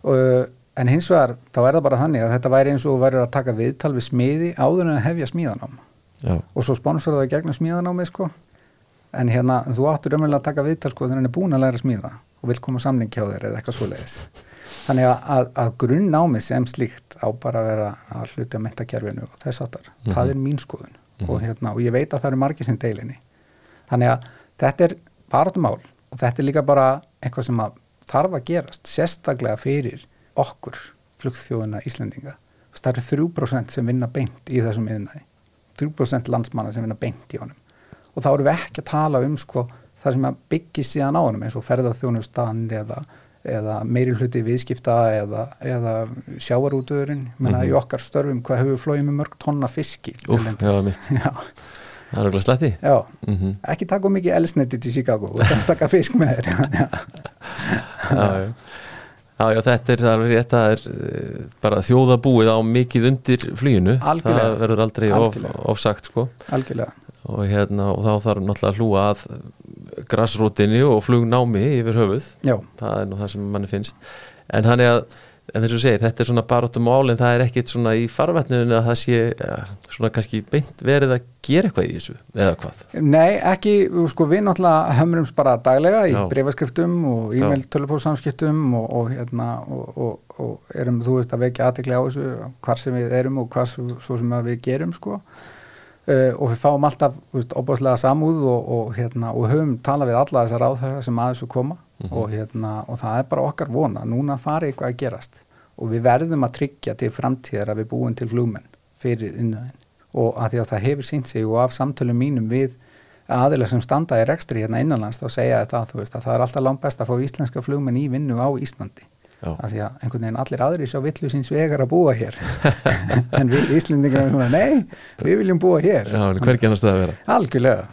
Og, en hins vegar þá er það bara þannig að þetta væri eins og væri að taka viðtal við smiði áður en að hefja smíðanám já, og svo sponsor það gegnum smíðanámið sko. En hérna þú áttur umverulega að taka viðtal sko þegar hann er búin að læra að smíða og vil koma á samning hjá þér eða eitthvað svoleiðis. Þannig að, að, að grunnnámið sem slíkt á bara að vera að hluti á mentakerfinu og þess áttar, það er mín skoðun. Og, hérna, og ég veit að það eru margir sem deilinni þannig að þetta er baratumál og þetta er líka bara eitthvað sem að þarf að gerast sérstaklega fyrir okkur flugþjóðuna Íslendinga. Það eru 3% sem vinna beint í þessum yðnaði 3% landsmanna sem vinna beint í honum. Og þá erum við ekki að tala um sko, það sem að byggja síðan á honum eins og ferðarþjónustan eða, eða meiri hluti viðskipta eða, eða sjávarútuðurinn menna í okkar störfum hvað hefur flóið með mörg tonna fiski erlendis. já, mitt. já, það er okkur sletti já. mm ekki taka mikið elsneti til Chicago og taka fisk með þér já, já, já. Já, þetta er, það er það er eh, bara þjóðabúið á mikið undir fluginu, Algjörlega. það verður aldrei of, ofsagt sko. Algjörlega. Og, hérna, og þá þarf náttúrulega að hlúa að grassrútinni og flugnámi yfir höfuð, já, það er nú það sem manni finnst. En þannig að en þess að segir, þetta er svona barátum mál en það er ekkit svona í farvetninu að það sé ja, svona kannski beint verið að gera eitthvað í þessu, eða hvað? Nei, ekki, sko við náttúrulega hömrumst bara daglega í breyfaskriftum og e-mail tölupóðsamskiptum og, og, hérna, og, og, og erum, þú veist, að vekja aðtekli á þessu hvar sem við erum og hvað svo sem við gerum, sko. Uh, og við fáum alltaf, óbáslega samúð og, og, hérna, og höfum talað við alla þessar ráðherra sem að þessu koma og, hérna, og það er bara okkar vona, núna fari eitthvað að gerast. Og við verðum að tryggja til framtíðar að við búum til flugmenn fyrir innöðin og að því að það hefur sínt sig og af samtölum mínum við aðilega sem standa í rekstri hérna innanlands þá segja þetta þú veist að það er alltaf langt best að fá íslenska flugmenn í vinnu á Íslandi. Að því að einhvern veginn allir aðri sjá villu síns vegar að búa hér. En við svona, nei, við viljum búa hér. Já, en hver genast það að vera. Algjörlega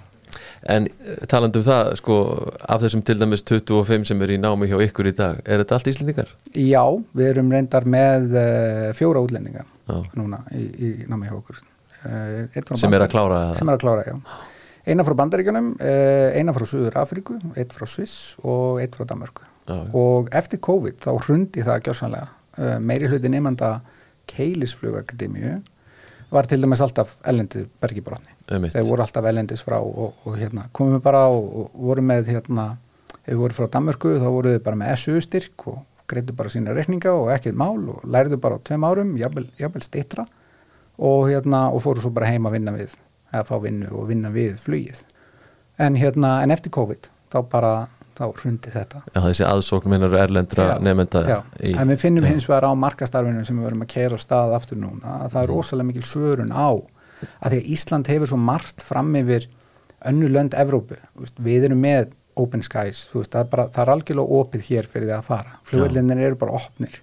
En eh, talandi um það, sko, af þessum til dæmis 25 sem eru í námi hjá ykkur í dag, er þetta allt Íslendingar? Já, við erum reyndar með uh, fjóra útlendinga Já. núna í, í námi hjá okkur. Frá Sem er að klára sem er að klára, já. Eina frá Bandaríkjunum, eina frá Suður Afríku einn frá Sviss og einn frá Danmörku. Já, og eftir COVID þá hrundi það gjörsanlega uh, meiri hluti nefnda Keilisflugakademíu var til dæmis alltaf ellendi bergibrotni. Þeir voru alltaf velendis frá og, og hérna, komum við bara og, og voru með hérna, ef við vorum frá Danmörku þá voru við bara með SU styrk og greiðu bara sína reikninga og ekkert mál og læriðu bara á tveim árum, jafnvel, stýttra og hérna, og fóru svo bara heim að vinna við eða fá vinnu og vinna við flugið. En hérna, en eftir COVID þá bara, þá hrundi þetta. Já, þessi aðsókn minnar erlendra nefnda Já, í, en við finnum já. hins vegar á markastarfinu sem við verum að keira stað aftur núna að það er rosalega mikil svörun á að því að Ísland hefur svo margt fram yfir önnu lönd Evrópu. Við erum með open skies þú veist, það, er bara, það er algjörlega opið hér fyrir því að fara. Flugvellinir eru bara opnir.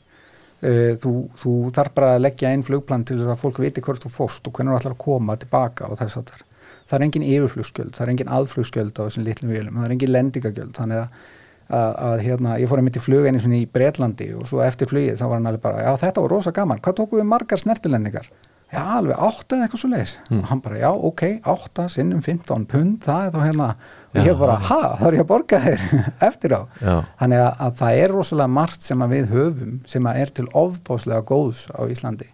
Uh, þú, þú þarf bara að leggja einn flugplan til þess að fólk viti hvort þú fórst og hvernig þú ætlar að koma tilbaka og þess að það það er engin yfirflugskjöld, það er engin aðflugskjöld á þessum litlum vélum, það er engin lendingagjöld. Þannig að, að, að hérna, ég fór einmitt í flug einu svona í Bretlandi og svo eftir flugið þá var hann alveg bara, já þetta var rosa gaman. Hvað tókum við margar snertilendingar já alveg átta eða eitthvað svo leiðis og hann bara, já ok, átta sinnum 15 pund, það er þá hérna og ég Já. bara, ha, það er ég að borga þér eftir á. Já. þannig að, að það er rosalega margt sem við höfum sem er til ofbáslega góðs á Íslandi.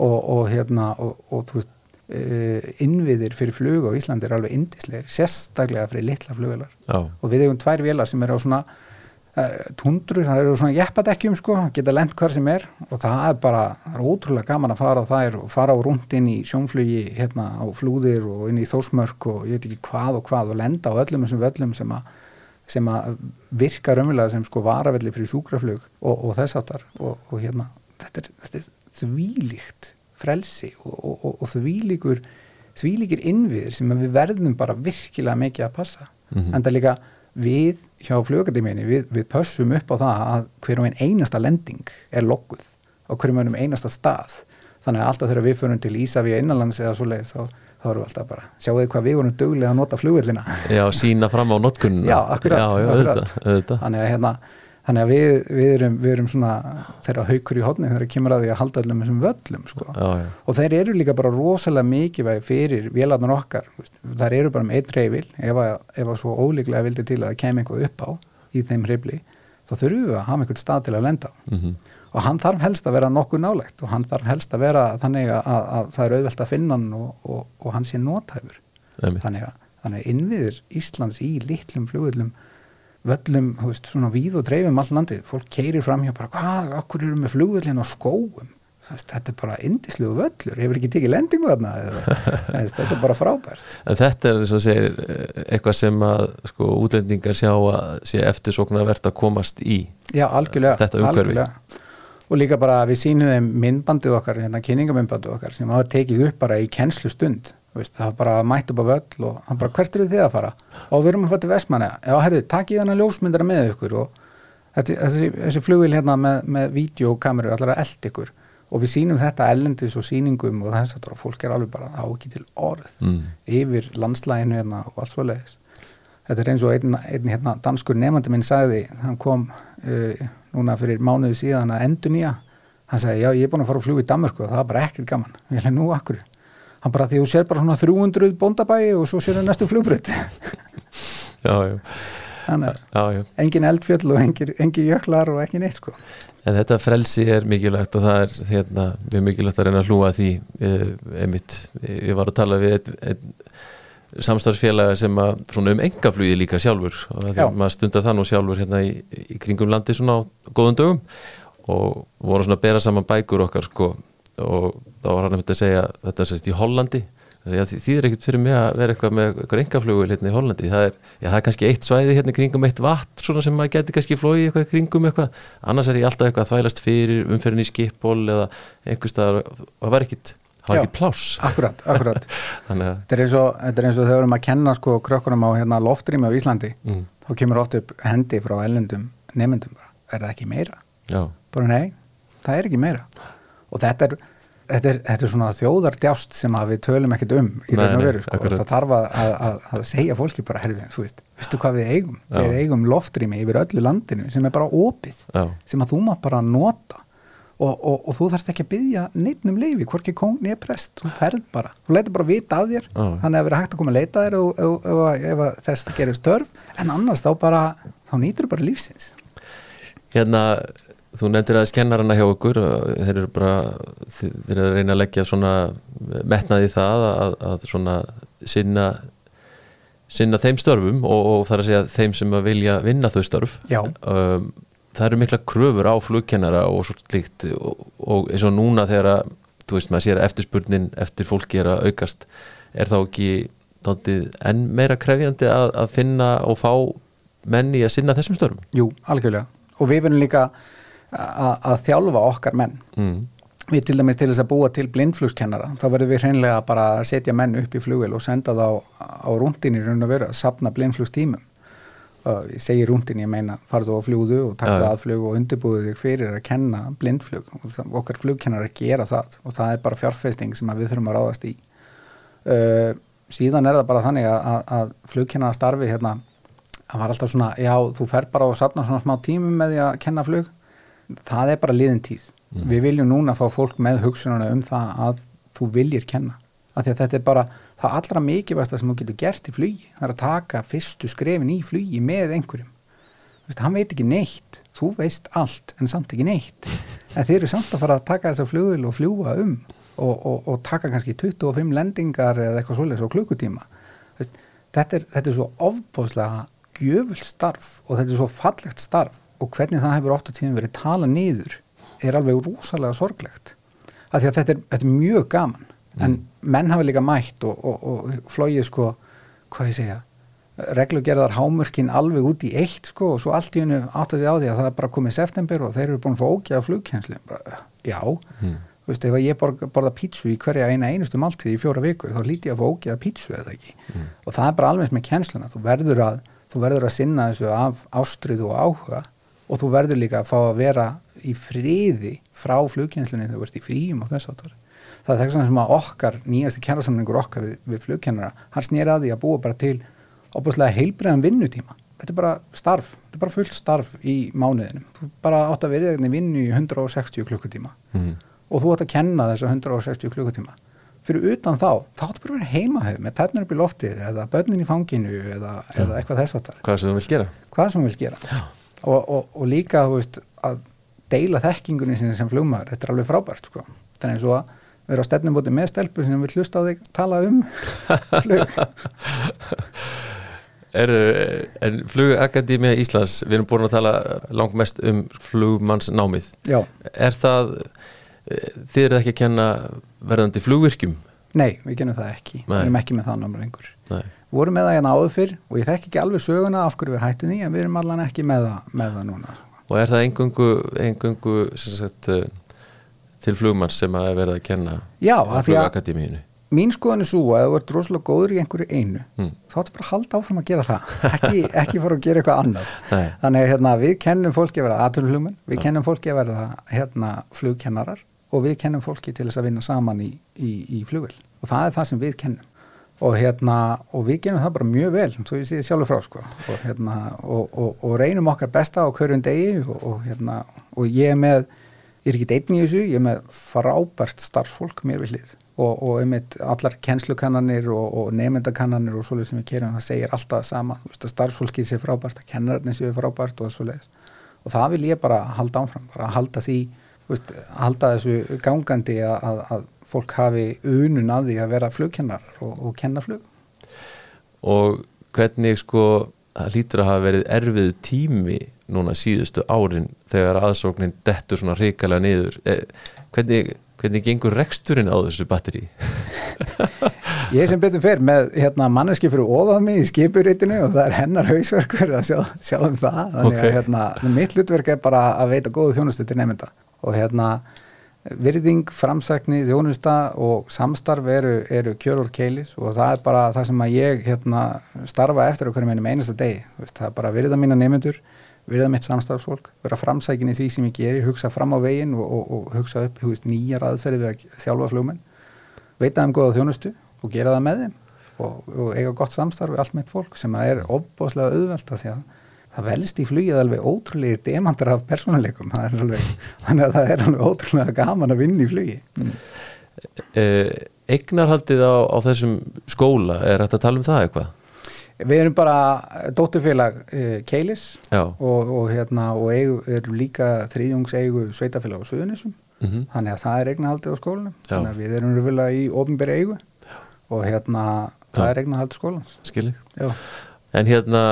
Og, og hérna og, og þú veist uh, innviðir fyrir flug á Íslandi er alveg indislegir, sérstaklega fyrir litla flugvelar og við eigum tvær vélar sem eru á svona uh, tundrur, það eru svona jeppadekkjum sko, geta lent hvar sem er og það er bara, það er ótrúlega gaman að fara á þær og fara á rúnd inn í sjónflugi hérna á flúðir og inn í þórsmörk og ég veit ekki hvað og hvað og lenda á öllum þessum völlum sem að sem að virka raunverulega sem sko varavelli fyrir sjúkraflug og, og þess áttar og, og hérna, þetta er, þetta er þvílíkt frelsi og, og, þvílíkur þvílíkir innviðir sem við verðum bara virkilega mikið að passa Mhm. en það líka við hjá flugakadéminni við, við pössum upp á það að hver og einn einasta lending er lokkuð á hverjum einum einasta stað þannig að alltaf þegar við förum til Ísafía innanlands eða svo leið þá, þá erum við alltaf bara sjáu þið hvað við vorum duglega að nota flugvillina já sína fram á notkunna Já, akkurat, Já, já, akkurat. auðvitað, auðvitað. þannig að, hérna, þannig að við, við, erum, við erum svona þeirra haukur í hodni þegar kemur að því að halda öllum þessum völlum sko. Já, já, og þeir eru líka bara rosalega mikið fyrir vélarnar okkar þær eru bara með eitt reyfil ef að, ef að svo ólíklega vildi til að það kemur eitthvað upp á í þeim reyfli þá þurfum við að hafa einhvern stað til að lenda á. Mhm, og hann þarf helst að vera nokkuð nálægt og hann þarf helst að vera þannig að, að, að það er auðvelt að finna hann og, og, og hann sé nótæfur þannig að, þannig að innviður Íslands í litlum flugvöllum völlum, þú veist, svona víð og dreifum all landið, fólk keirir fram hjá bara hvað, okkur eru með flugvöllin á skóum þetta er bara indislegu völlur. Hefur ekki tekið lendingu þarna þetta er bara frábært. En þetta er eins og segir eh, eitthvað sem að sko útlendingar sjá að sé eftirsóknarvert að komast í. Já, algjörlega, Þetta umhverfi. algjörlega. og líka bara við sínum þeim myndbandið okkar, hérna kynningamyndbandið okkar sem hafa tekið upp bara í kennslustund veist, það var bara mætt upp á völl og hann bara hvert eru þið að fara? Og við erum að fara til Vestmanna já herðu, takið þannig ljósmyndara með ykkur og þetta, þessi, þessi flugil hérna með, með vídeokameru allar að eld ykkur. Og við sínum þetta ellendis og sýningum og þess að fólk er alveg bara, á ekki til orð. Mm. yfir landslæginu hérna og allt svo leiðis þetta er eins og einn, einn hérna, danskur nefandi minn sagði, hann kom uh, núna fyrir mánuði síðan að endur nýja hann sagði, já ég er búin að fara að fljúga í Danmörku og það var bara ekkert gaman, ég hef nú akkur hann bara því þú sér bara svona 300 bóndabæi og svo sér það næstu flugbrut Já, já, að engin eldfjöll og engin, engin jöklar og ekki neitt sko. En þetta frelsi er mikilvægt og það er hérna, mjög mikilvægt að reyna að hlúa að því eh, einmitt, ég var að tala við einn ein, samstarfsfélaga sem að svona um engaflugi líka sjálfur. Og Já. því maður stundar það nú sjálfur hérna í, í kringum landi svona á góðum dögum. Og voru svona að bera saman bækur okkar sko og þá var hann að mynda að segja þetta er sérst í Hollandi. Því þýðir ekkert fyrir mig að vera eitthvað með eitthvað engaflugul hérna í Hollandi. Það er, já, það er kannski eitt svæði hérna kringum eitt vatn svona sem maður geti kannski flóið eitthvað kringum eitthvað. Annars er ég alltaf eitthvað að þvælast fyrir umferðin í skipból eða einhver staðar og það var ekkit, það var Já. ekki pláss. Akkurat, akkurat þetta er eins og, þetta er eins og þegar við erum að kenna sko krökkunum á hérna loftrými á Íslandi mm, þá kemur oft upp hendi frá ellendum nefndum bara, er það ekki meira? já, bara nei, það er ekki meira. Og þetta er, þetta er, þetta er svona þjóðardjást sem að við tölum ekkert um í raun og veru, sko, það þarf að, að, að, segja fólki bara, herfi, þú veist, veistu hvað við eigum? Já. við eigum loftrými yfir öllu landinu sem er bara opið, já, sem að þú mátt bara nota. Og, og, og þú þarfst ekki að byggja neitt um leifi, hvorki kóng nýja prest. Þú ferð bara, þú leitur bara vita af þér. Já. þannig að vera hægt að koma að leita þér ef, þess það gerir störf en annars þá bara, þá nýtur bara lífsins. Hérna þú nefndir aðeins kennarana hjá okkur þeir eru bara þeir eru að reyna að leggja svona metnaði það að, að svona sinna sinna þeim störfum og, og það er að segja þeim sem að vilja vinna þau störf. Um, það eru mikla kröfur á flugkennara og svo slikt og, og eins og núna þegar að þú veist maður sér að eftirspurnin eftir fólki er að aukast er þá ekki tóntið enn meira krefjandi að, að finna og fá menni að sinna þessum störfum? Jú, algjörlega. Og við verðum líka að þjálfa okkar menn. Mm. við til dæmis til þess að búa til blindflugskennara þá verðum við hreinlega bara að setja menn upp í flugil og senda það á, á rúndin í raun og veru að sapna blindflugstímum. Og ég segi rúndin, ég meina farðu á fljúðu og takðu ja. aðflug og undirbúðu þig fyrir að kenna blindflug. Og okkar flugkennar að gera það og það er bara fjárfesting sem við þurfum að ráðast í. Uh, síðan er það bara þannig að, að flugkennar starfi hérna það var alltaf svona, já, þú fer bara og sapna svona smá tímum með því að kenna flug það er bara liðin tíð. Mm. við viljum núna fá fólk með hugsununa um það að þú viljir kenna. Af því að þetta er bara það allra mikilvægsta sem þú getur gert í flugi það er að taka fyrstu skrefin í flugi með einhverjum. Vist, hann veit ekki neitt, þú veist allt en samt ekki neitt. En þeir eru samt að fara að taka þessa flugil og fljúa um og, og, og taka kannski 25 lendingar eða eitthvað svolítið svo klukkutíma. Vist, þetta, er, þetta er svo ofbóðslega gjöful starf og þetta er svo fallegt starf og hvernig það hefur ofta tíðin verið tala niður er alveg rúsalega sorglegt. Af því að þetta er, þetta er mjög gaman. Mm. en menn hafa líka mætt og, og, og flóið sko, hvað ég segja reglugerðar hámörkin alveg út í eitt sko og svo allt í hennu átt að því á því að það er bara komið september og þeir eru búin að fá ógæða flugkjensli já, mm. þú veist, ef ég borða, borða pítsu í hverja eina einustu máltíð í fjóra vikur þá líti ég að fá ógæða pítsu eða ekki? Mm. og það er bara alveg með kjensluna, þú verður að þú verður að sinna þessu af ástriðu og áhuga og þú verður líka að fá að vera í friði frá flugkjænslunni þegar þú ert í fríum og þess áttar. Það er þess að okkar, nýjasti kjærarsamlingur okkar við, við flugkjænara, hann snýr að því að búa bara til óbúslega heilbreiðan vinnutíma. Þetta er bara starf, þetta er bara fullt starf í mánuðinum. Þú bara átt að verið vinnu í 160 klukkutíma mm. og þú átt að kenna þessu 160 klukkutíma fyrir utan þá, þá áttu bara að vera heimahöf með tætnur upp í loftið eða börnin í fanginu eða, eða eitthvað þess að hvað sem þú vil gera, sem vil gera. Og, og, og líka veist, að deila þekkingunni sinni sem flugmaður, þetta er alveg frábært sko. þannig að vera á stefnum búin með stelpu sem vil hlusta á þig tala um flug Er, er flugakadémia Íslands við erum búin að tala langt mest um flugmannsnámið Já. er það þið eru ekki að kenna verðandi flugvirkjum? Nei, við kennum það ekki Nei. við erum ekki með það námar lengur Nei. Vorum með það hérna áður fyrr og ég þekk ekki alveg söguna af hverju við hættum því en við erum allan ekki með það, með það núna Og er það engungu, engungu sagt, eh, til flugmanns sem að verða að kenna Já, að að mín skoðan er svo að þú ert rosalega góður í einhverju einu mm. þá ættu bara að halda áfram að gera það. Ekki, ekki fara að gera eitthvað annað. Nei. þannig að hérna, við kennum fólki að verða aðtunflugmenn, við kennum fólki að verða hérna, flugkennarar og við kennum fólki til þess að vinna saman í, í, í flugvel og það er það sem við kennum og, hérna, og við kennum það bara mjög vel svo ég sé sjálfur frá sko. Og, hérna, og, og reynum okkar besta á hverjum degi hérna, og ég er með ég er ekki einn í þessu, ég er með frábært starfsfólk mér við hlið. Og einmitt allar kennslukannanir og nefndakannanir og svolítið sem við kerum það segir alltaf sama, starfsfólkið sé frábært að kennararnir séu frábært og svolítið og það vil ég bara halda áfram, bara halda því veist, halda þessu gangandi að, að fólk hafi unun að því að vera flugkennar og, og kenna flug Og hvernig sko það lítur að hafa verið erfið tími núna síðustu árin þegar aðsóknin dettur svona hrikalega niður eh, hvernig, hvernig gengur reksturinn á þessu batteri? Ég sem betur fer með hérna, manneski fyrir ofað mig í skipuritinu og það er hennar hausverkur að sjá, sjá um það þannig okay. að hérna, mitt hlutverk er bara að veita góðu þjónustu til nefnda og hérna virðing, framsækni, þjónusta og samstarf eru, eru kjörur keilis og það er bara það sem að ég hérna, starfa eftir okkur með einasta degi, það er bara virða mína nefnendur virða mitt samstarfsfólk, vera framsækin í því sem ég gerir, hugsa fram á veginn og, og, og hugsa upp hugist, nýjar aðferði við að þjálfa flugmenn veita þeim goða þjónustu og gera það með þeim og, og eiga gott samstarf við allt mitt fólk sem er ofbáslega auðvelda því að það velst í flugið alveg ótrúlega demantar af persónuleikum. Þannig að það er alveg ótrúlega gaman að vinna í flugi. Mm. Egnarhaldið á, á þessum skóla er þetta að tala um það eitthvað? Við erum bara dótturfélag uh, Keilis og, og hérna og eigu, erum líka þriðjungs eigu sveitafélag á Suðunisum mhm, þannig að það er eignahaldið á skólanum. Þannig að við erum röfulega í ofinberi eigu og hérna það Já. er eignahaldið skólans. Skilji Já. En hérna,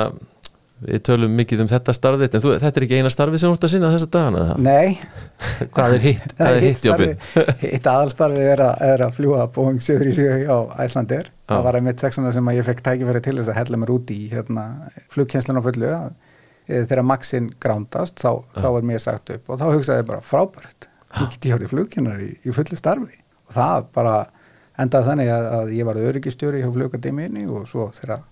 við tölum mikið um þetta starfið En þú, þetta er ekki eina starfið sem þú ert að sinna þessa dagana? Nei, Hvað er hitt? Hvað er hitt jobbið? hitt aðalstarfi er að, er að fljúa Boeing 737 á Æslandir Já. það var einmitt þessuna sem að ég fekk tækifæri til þess að hella mér út í hérna, flugkjenslan á fullu e, þegar Maxin grándast þá, þá var mér sagt upp og þá hugsaði ég bara frábært ég geti hjá flugkennar í, í fullu starfi og það bara endaði þannig að, að ég var öryggistjóri hjá flugademiðinni og svo þegar,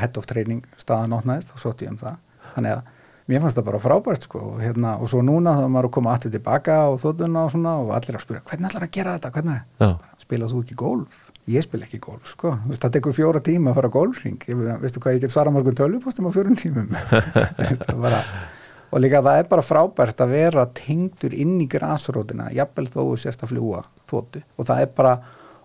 head of training staðan óttnaðist þá sótt ég um það. Þannig að mér fannst það bara frábært sko og, hérna, og svo núna þá maður að koma aftur tilbaka og þóttuna og svona og allir að spyrja hvernig ætlar að gera þetta, hvernig spila þú ekki golf? Ég spila ekki golf sko, Vist, það tekur fjóra tíma að fara golfring veistu hvað ég get svara morgun tölvupostum á fjórum tímum. Það bara, og líka það er bara frábært að vera tengdur inn í grasrótina jafnvel þó sérst að fljúa þóttu og það er bara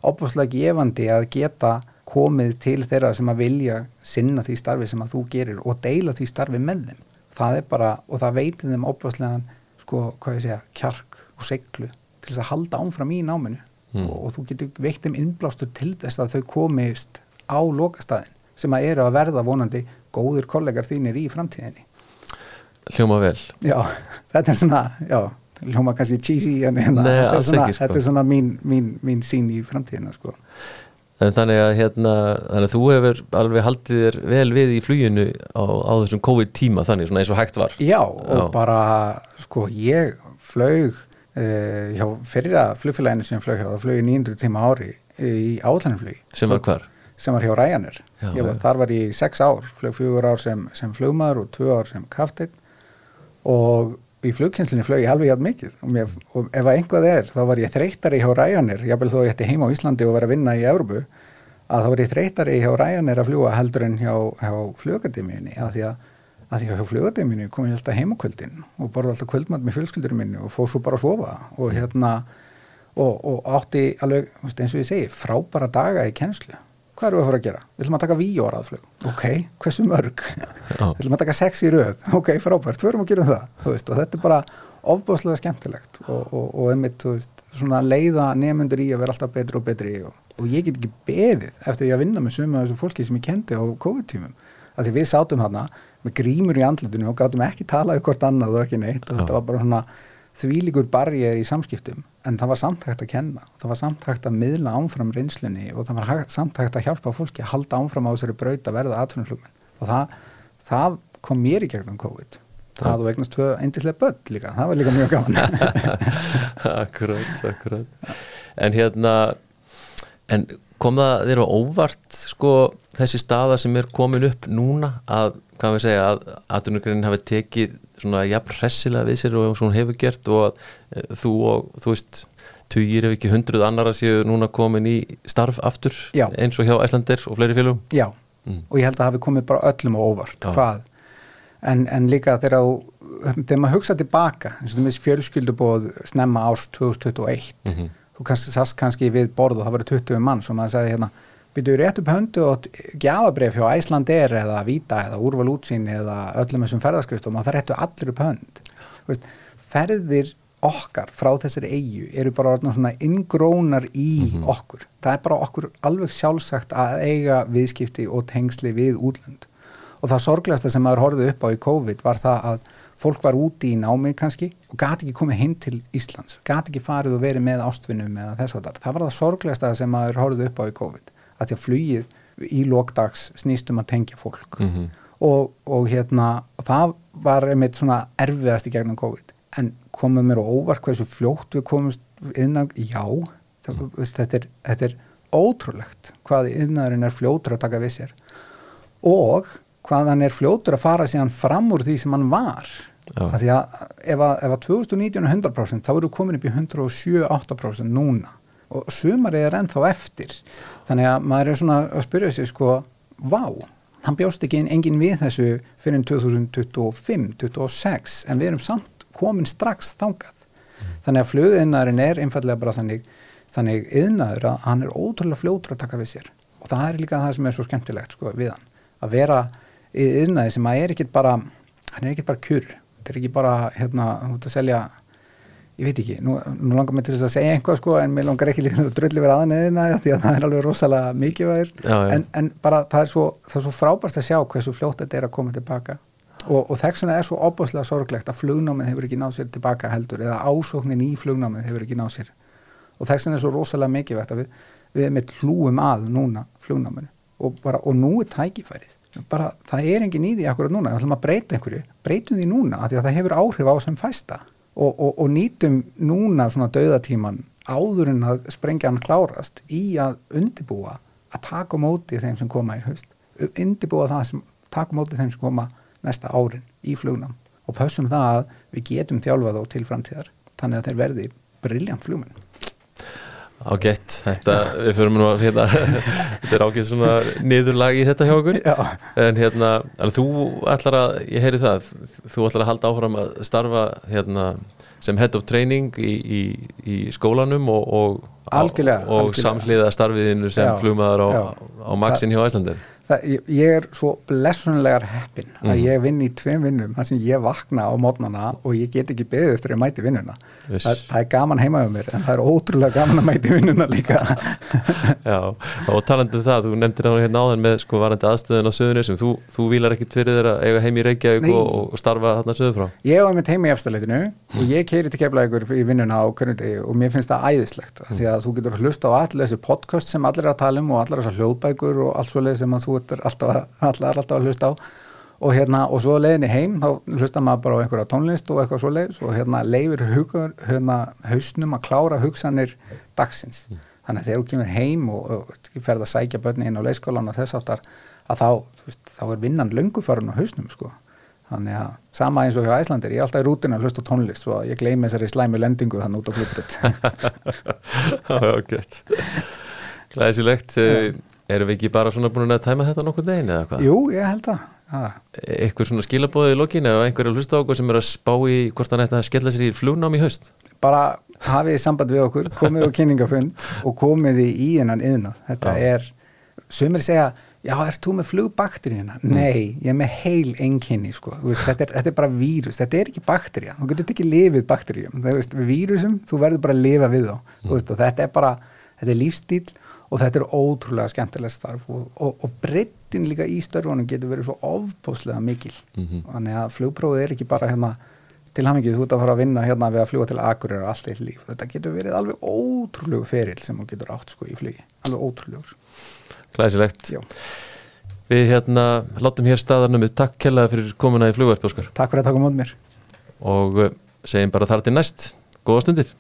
opaslega gefandi að geta komið til þeirra sem að vilja sinna því starfi sem að þú gerir og deila því starfi með þeim. Það er bara, og það veitir þeim opaslegan sko, hvað ég segja, kjark og seglu til þess að halda ámfram í náminu. Mm. og, og þú getur veitt þeim innblástur til þess að þau komist á lokastæðin sem að eru að verða vonandi góður kollegar þínir í framtíðinni. Hljóma vel. Já, þetta er svona, já, hljóma kannski cheesy en hérna, Nei, þetta, er svona, ekki, sko. þetta er svona mín, mín, mín sín í framtíðina, sko. En þannig að hérna, þannig að þú hefur alveg haldið þér vel við í fluginu á, á þessum COVID-tíma þannig svona eins og hægt var Já, og Já. bara, sko, ég flög uh, hjá fyrra flugfélaginu sem flög hjá, það flög í 900 tíma ári í átlænflugi. sem var hvar Sem var hjá Ryanair. Já, Ég var, já. þar var ég í sex ár, flög fjögur ár sem, sem flugmaður og tvö ár sem kafteinn og í flugkjenslinni flög ég alveg jafn mikið. Og, mér, og ef að einhvað er þá var ég þreytari hjá Ryanair. Jafnvel þó ég ætti heima á Íslandi og vera að vinna í Európu að þá var ég þreytari hjá Ryanair að fljúa heldur en hjá, hjá flugademíunni að því að, að því að hjá flugademíunni kom ég alltaf heim á kvöldin og borði alltaf kvöldmatt með fjölskyldurum minni og fór svo bara að sofa. Og hérna og, og átti alveg eins og ég segi frábæra daga í kennslu hvað erum við að fara að gera? Við ætlum að taka víjóraðflug ok, hversu mörg? Við ætlum að taka sex í röð. Ok, frábært, við erum að gera það þú veist, og þetta er bara ofbáslega skemmtilegt og, og, og einmitt, þú veist, svona leiða nefnundur í að vera alltaf betri og betri og, og ég get ekki beðið eftir því að vinna með suma af þessu fólki sem ég kendi á COVID-tímum. Að því við sátum hana með grímur í andlutinu og gátum ekki talað um hvort annað og ekki neitt og þetta var bara svona þvílíkur barriðir í samskiptum en það var samt hægt að kenna það var samt hægt að miðla ámfram reynslunni og það var hægt, samt hægt að hjálpa fólki að halda ámfram á þessari braut að verða atvinnuflugmenn. Og það, það kom mér í gegnum COVID. Það og eignast tvö eindislega börn líka það var líka mjög gaman. Akkurat, akkurat. En hérna en kom það þér á óvart sko þessi staða sem er komin upp núna að, hvað við segja, að atvinnugreinin hafi tekið svona jafn hressilega við sér og svona hefur gert og að e, þú og, þú veist tugir ef ekki hundruð annara séu núna komin í starf aftur Já. eins og hjá Æslandir og fleiri félugum já, Mm. og ég held að hafi komið bara öllum á óvart Já. hvað en, en líka þegar á- þegar maður hugsa tilbaka eins og þú veist fjölskyldubóð snemma árs 2021 Mhm. þú kannski sast kannski við borð og það var 20 manns og maður sagði hérna byrjuðu rétt upp höndu og gjafabref hjá Æsland er eða Vita eða Úrval útsýn eða öllum þessum ferðarskristum og það réttu allir upp hönd. Veist, ferðir okkar frá þessari eigu eru bara svona inngrónar í okkur. Það er bara okkur alveg sjálfsagt að eiga viðskipti og tengsli við útlönd. Og það sorglegasta sem maður horfði upp á í COVID var það að fólk var úti í námi kannski og gati ekki komið heim til Íslands gati ekki farið og verið með ástvinnum eða þess að það var það sorglegasta sem maður horfði upp á í COVID að því að flugið í lokdags snýst um að tengja fólk. Mhm. og, og hérna og það var einmitt svona erfiðast í gegnum COVID. En komum mér á óvart hversu fljótt við komumst innan, já það, veist, þetta, er, þetta er ótrúlegt hvað innaðurinn er fljótur að taka við sér. Og hvað hann er fljótur að fara síðan fram úr því sem hann var. Af því að ef að, ef að 2019 er 100% þá eru komin upp í 107-8% núna og sumarið er ennþá eftir. Þannig að maður er svona að spyrja sig sko, vá, hann bjóst ekki engin við þessu fyrir 2025-26 en við erum samt komin strax þangað. Þannig að flugiðnaðurinn er einfallega bara þannig þannig yðnaður að hann er ótrúlega fljótur að taka við sér. Og það er líka það sem er svo skemmtilegt sko, við hann að vera yðnaði sem að er ekkit bara hann er ekkit bara kjur þetta er ekki bara hérna, þú ert að selja ég veit ekki, nú, nú langar mér til þess að segja einhvað sko, en mér langar ekki líka að drulli vera aðneðina því að það er alveg rosalega mikilvægir. En, en bara það er, svo, það er svo frábært að sjá hversu fljótt þetta er að koma tilbaka. Og, og þess vegna er svo opaslega sorglegt að flugnámið hefur ekki náð sér tilbaka heldur eða ásóknin í flugnámið hefur ekki náð sér. Og þess vegna er svo rosalega mikilvægt að við, við með hlúum að núna flugnáminu. Og, bara, og nú er tækifærið. Bara það er engin í því akkurat núna, og, og, og nýtum núna svona dauðatíman áður en að sprengjan klárast í að undibúa að taka móti þeim sem koma í haust. Undibúa það sem taka móti þeim sem koma næsta árin í flugnam og pössum það að við getum þjálfað á til framtíðar þannig að þeir verði briljant flugmenn Ágætt, þetta, við fyrir nú að hérna, þetta er ágætt svona niðurlag í þetta hjá okkur Já. en hérna, alveg, þú ætlar að ég heyri það, þú ætlar að halda áfram að starfa hérna sem head of training í, í, í skólanum og, og, og algjörlega. samhliða starfiðinu sem Já, flugmaður á, já. á Maxin hjá Æslandir það, ég, er svo blessunlegar heppin að Mhm. ég vinn í tveim vinnum þar sem ég vakna á mótnana og ég get ekki beðið eftir að mæti vinnuna. Það, það er gaman heima um mér en það er ótrúlega gaman að mæti vinnuna líka. Já, og talandi um það, þú nefndir það hérna áðan með sko varandi aðstöðun á söðunisum þú, þú vilar ekkit fyrir þeirra eiga heim í Reykjavík og, og starfa þarna söður frá? Ég var mitt heima í efstaleitinu og ég keiri til keflaðið í vinnuna á degi og mér finnst það æðislegt mm. því að þú getur hlusta á allir þessi podcast sem allir er að tala um og allir þessar hljóðbækur og allt svoleið sem að þú ert alltaf, að- alltaf að hlusta á. Og hérna og svo leiðinni heim þá hlusta maður bara á einhverja tónlist og eitthvað svoleið og hérna leifir hugur, hérna hausnum að klára hugsanir dagsins. Þannig að þegar þú kemur heim og, og ferð að sækja börni inn á leiskólan og þess áttar að þá, þú veist, þá er vinnan löngu farin á hausnum sko. Þannig að sama eins og hjá Æslandir, ég er alltaf í rútin að hlusta tónlist svo að ég gleymi þessari slæmi lendingu þannig út á klubbrut Já, gett. Glæsilegt, eh, erum við ekki bara svona búin að tæma þetta nokkuð degin eða hvað? Jú, ég held að ja. Eitthvað svona skilabóðið í lokin eða einhver er að hlusta á okkur sem er að spá í hvort hann ætti að skella sér í flugnám í haust? Bara hafið samband við okkur komið á kynningafund og komið í innan yðnað, þetta Já. er sumir segja, já, ert þú með flugbakteríuna? Nei, ég er með heil enginni, sko, þetta, er, þetta er bara vírus, þetta er ekki baktería, þú getur ekki lifið bakteríum, það veist, vírusum þú verður bara að lifa við þá, þú veist, og þetta er bara, þetta er lífstíl og þetta er ótrúlega skemmtilegt starf og, og, og breyttin líka í störfunum getur verið svo ofbóðslega mikil. Mhm. þannig að flugprófið er ekki bara hérna til hafingið, þú ert að fara að vinna hérna við að fljúa til Akureyrar allt eitt líf, þetta getur verið alveg ótrúlegu ferill sem þú getur átt sko í flugi. Alveg ótrúlegur. Glæsilegt. Já. Við hérna látum hér staðarnum við takk kellaði fyrir komuna í flugverð Óskar. Takk fyrir að taka mót mér. Og eh, segjum bara þar til næst. Góða stundir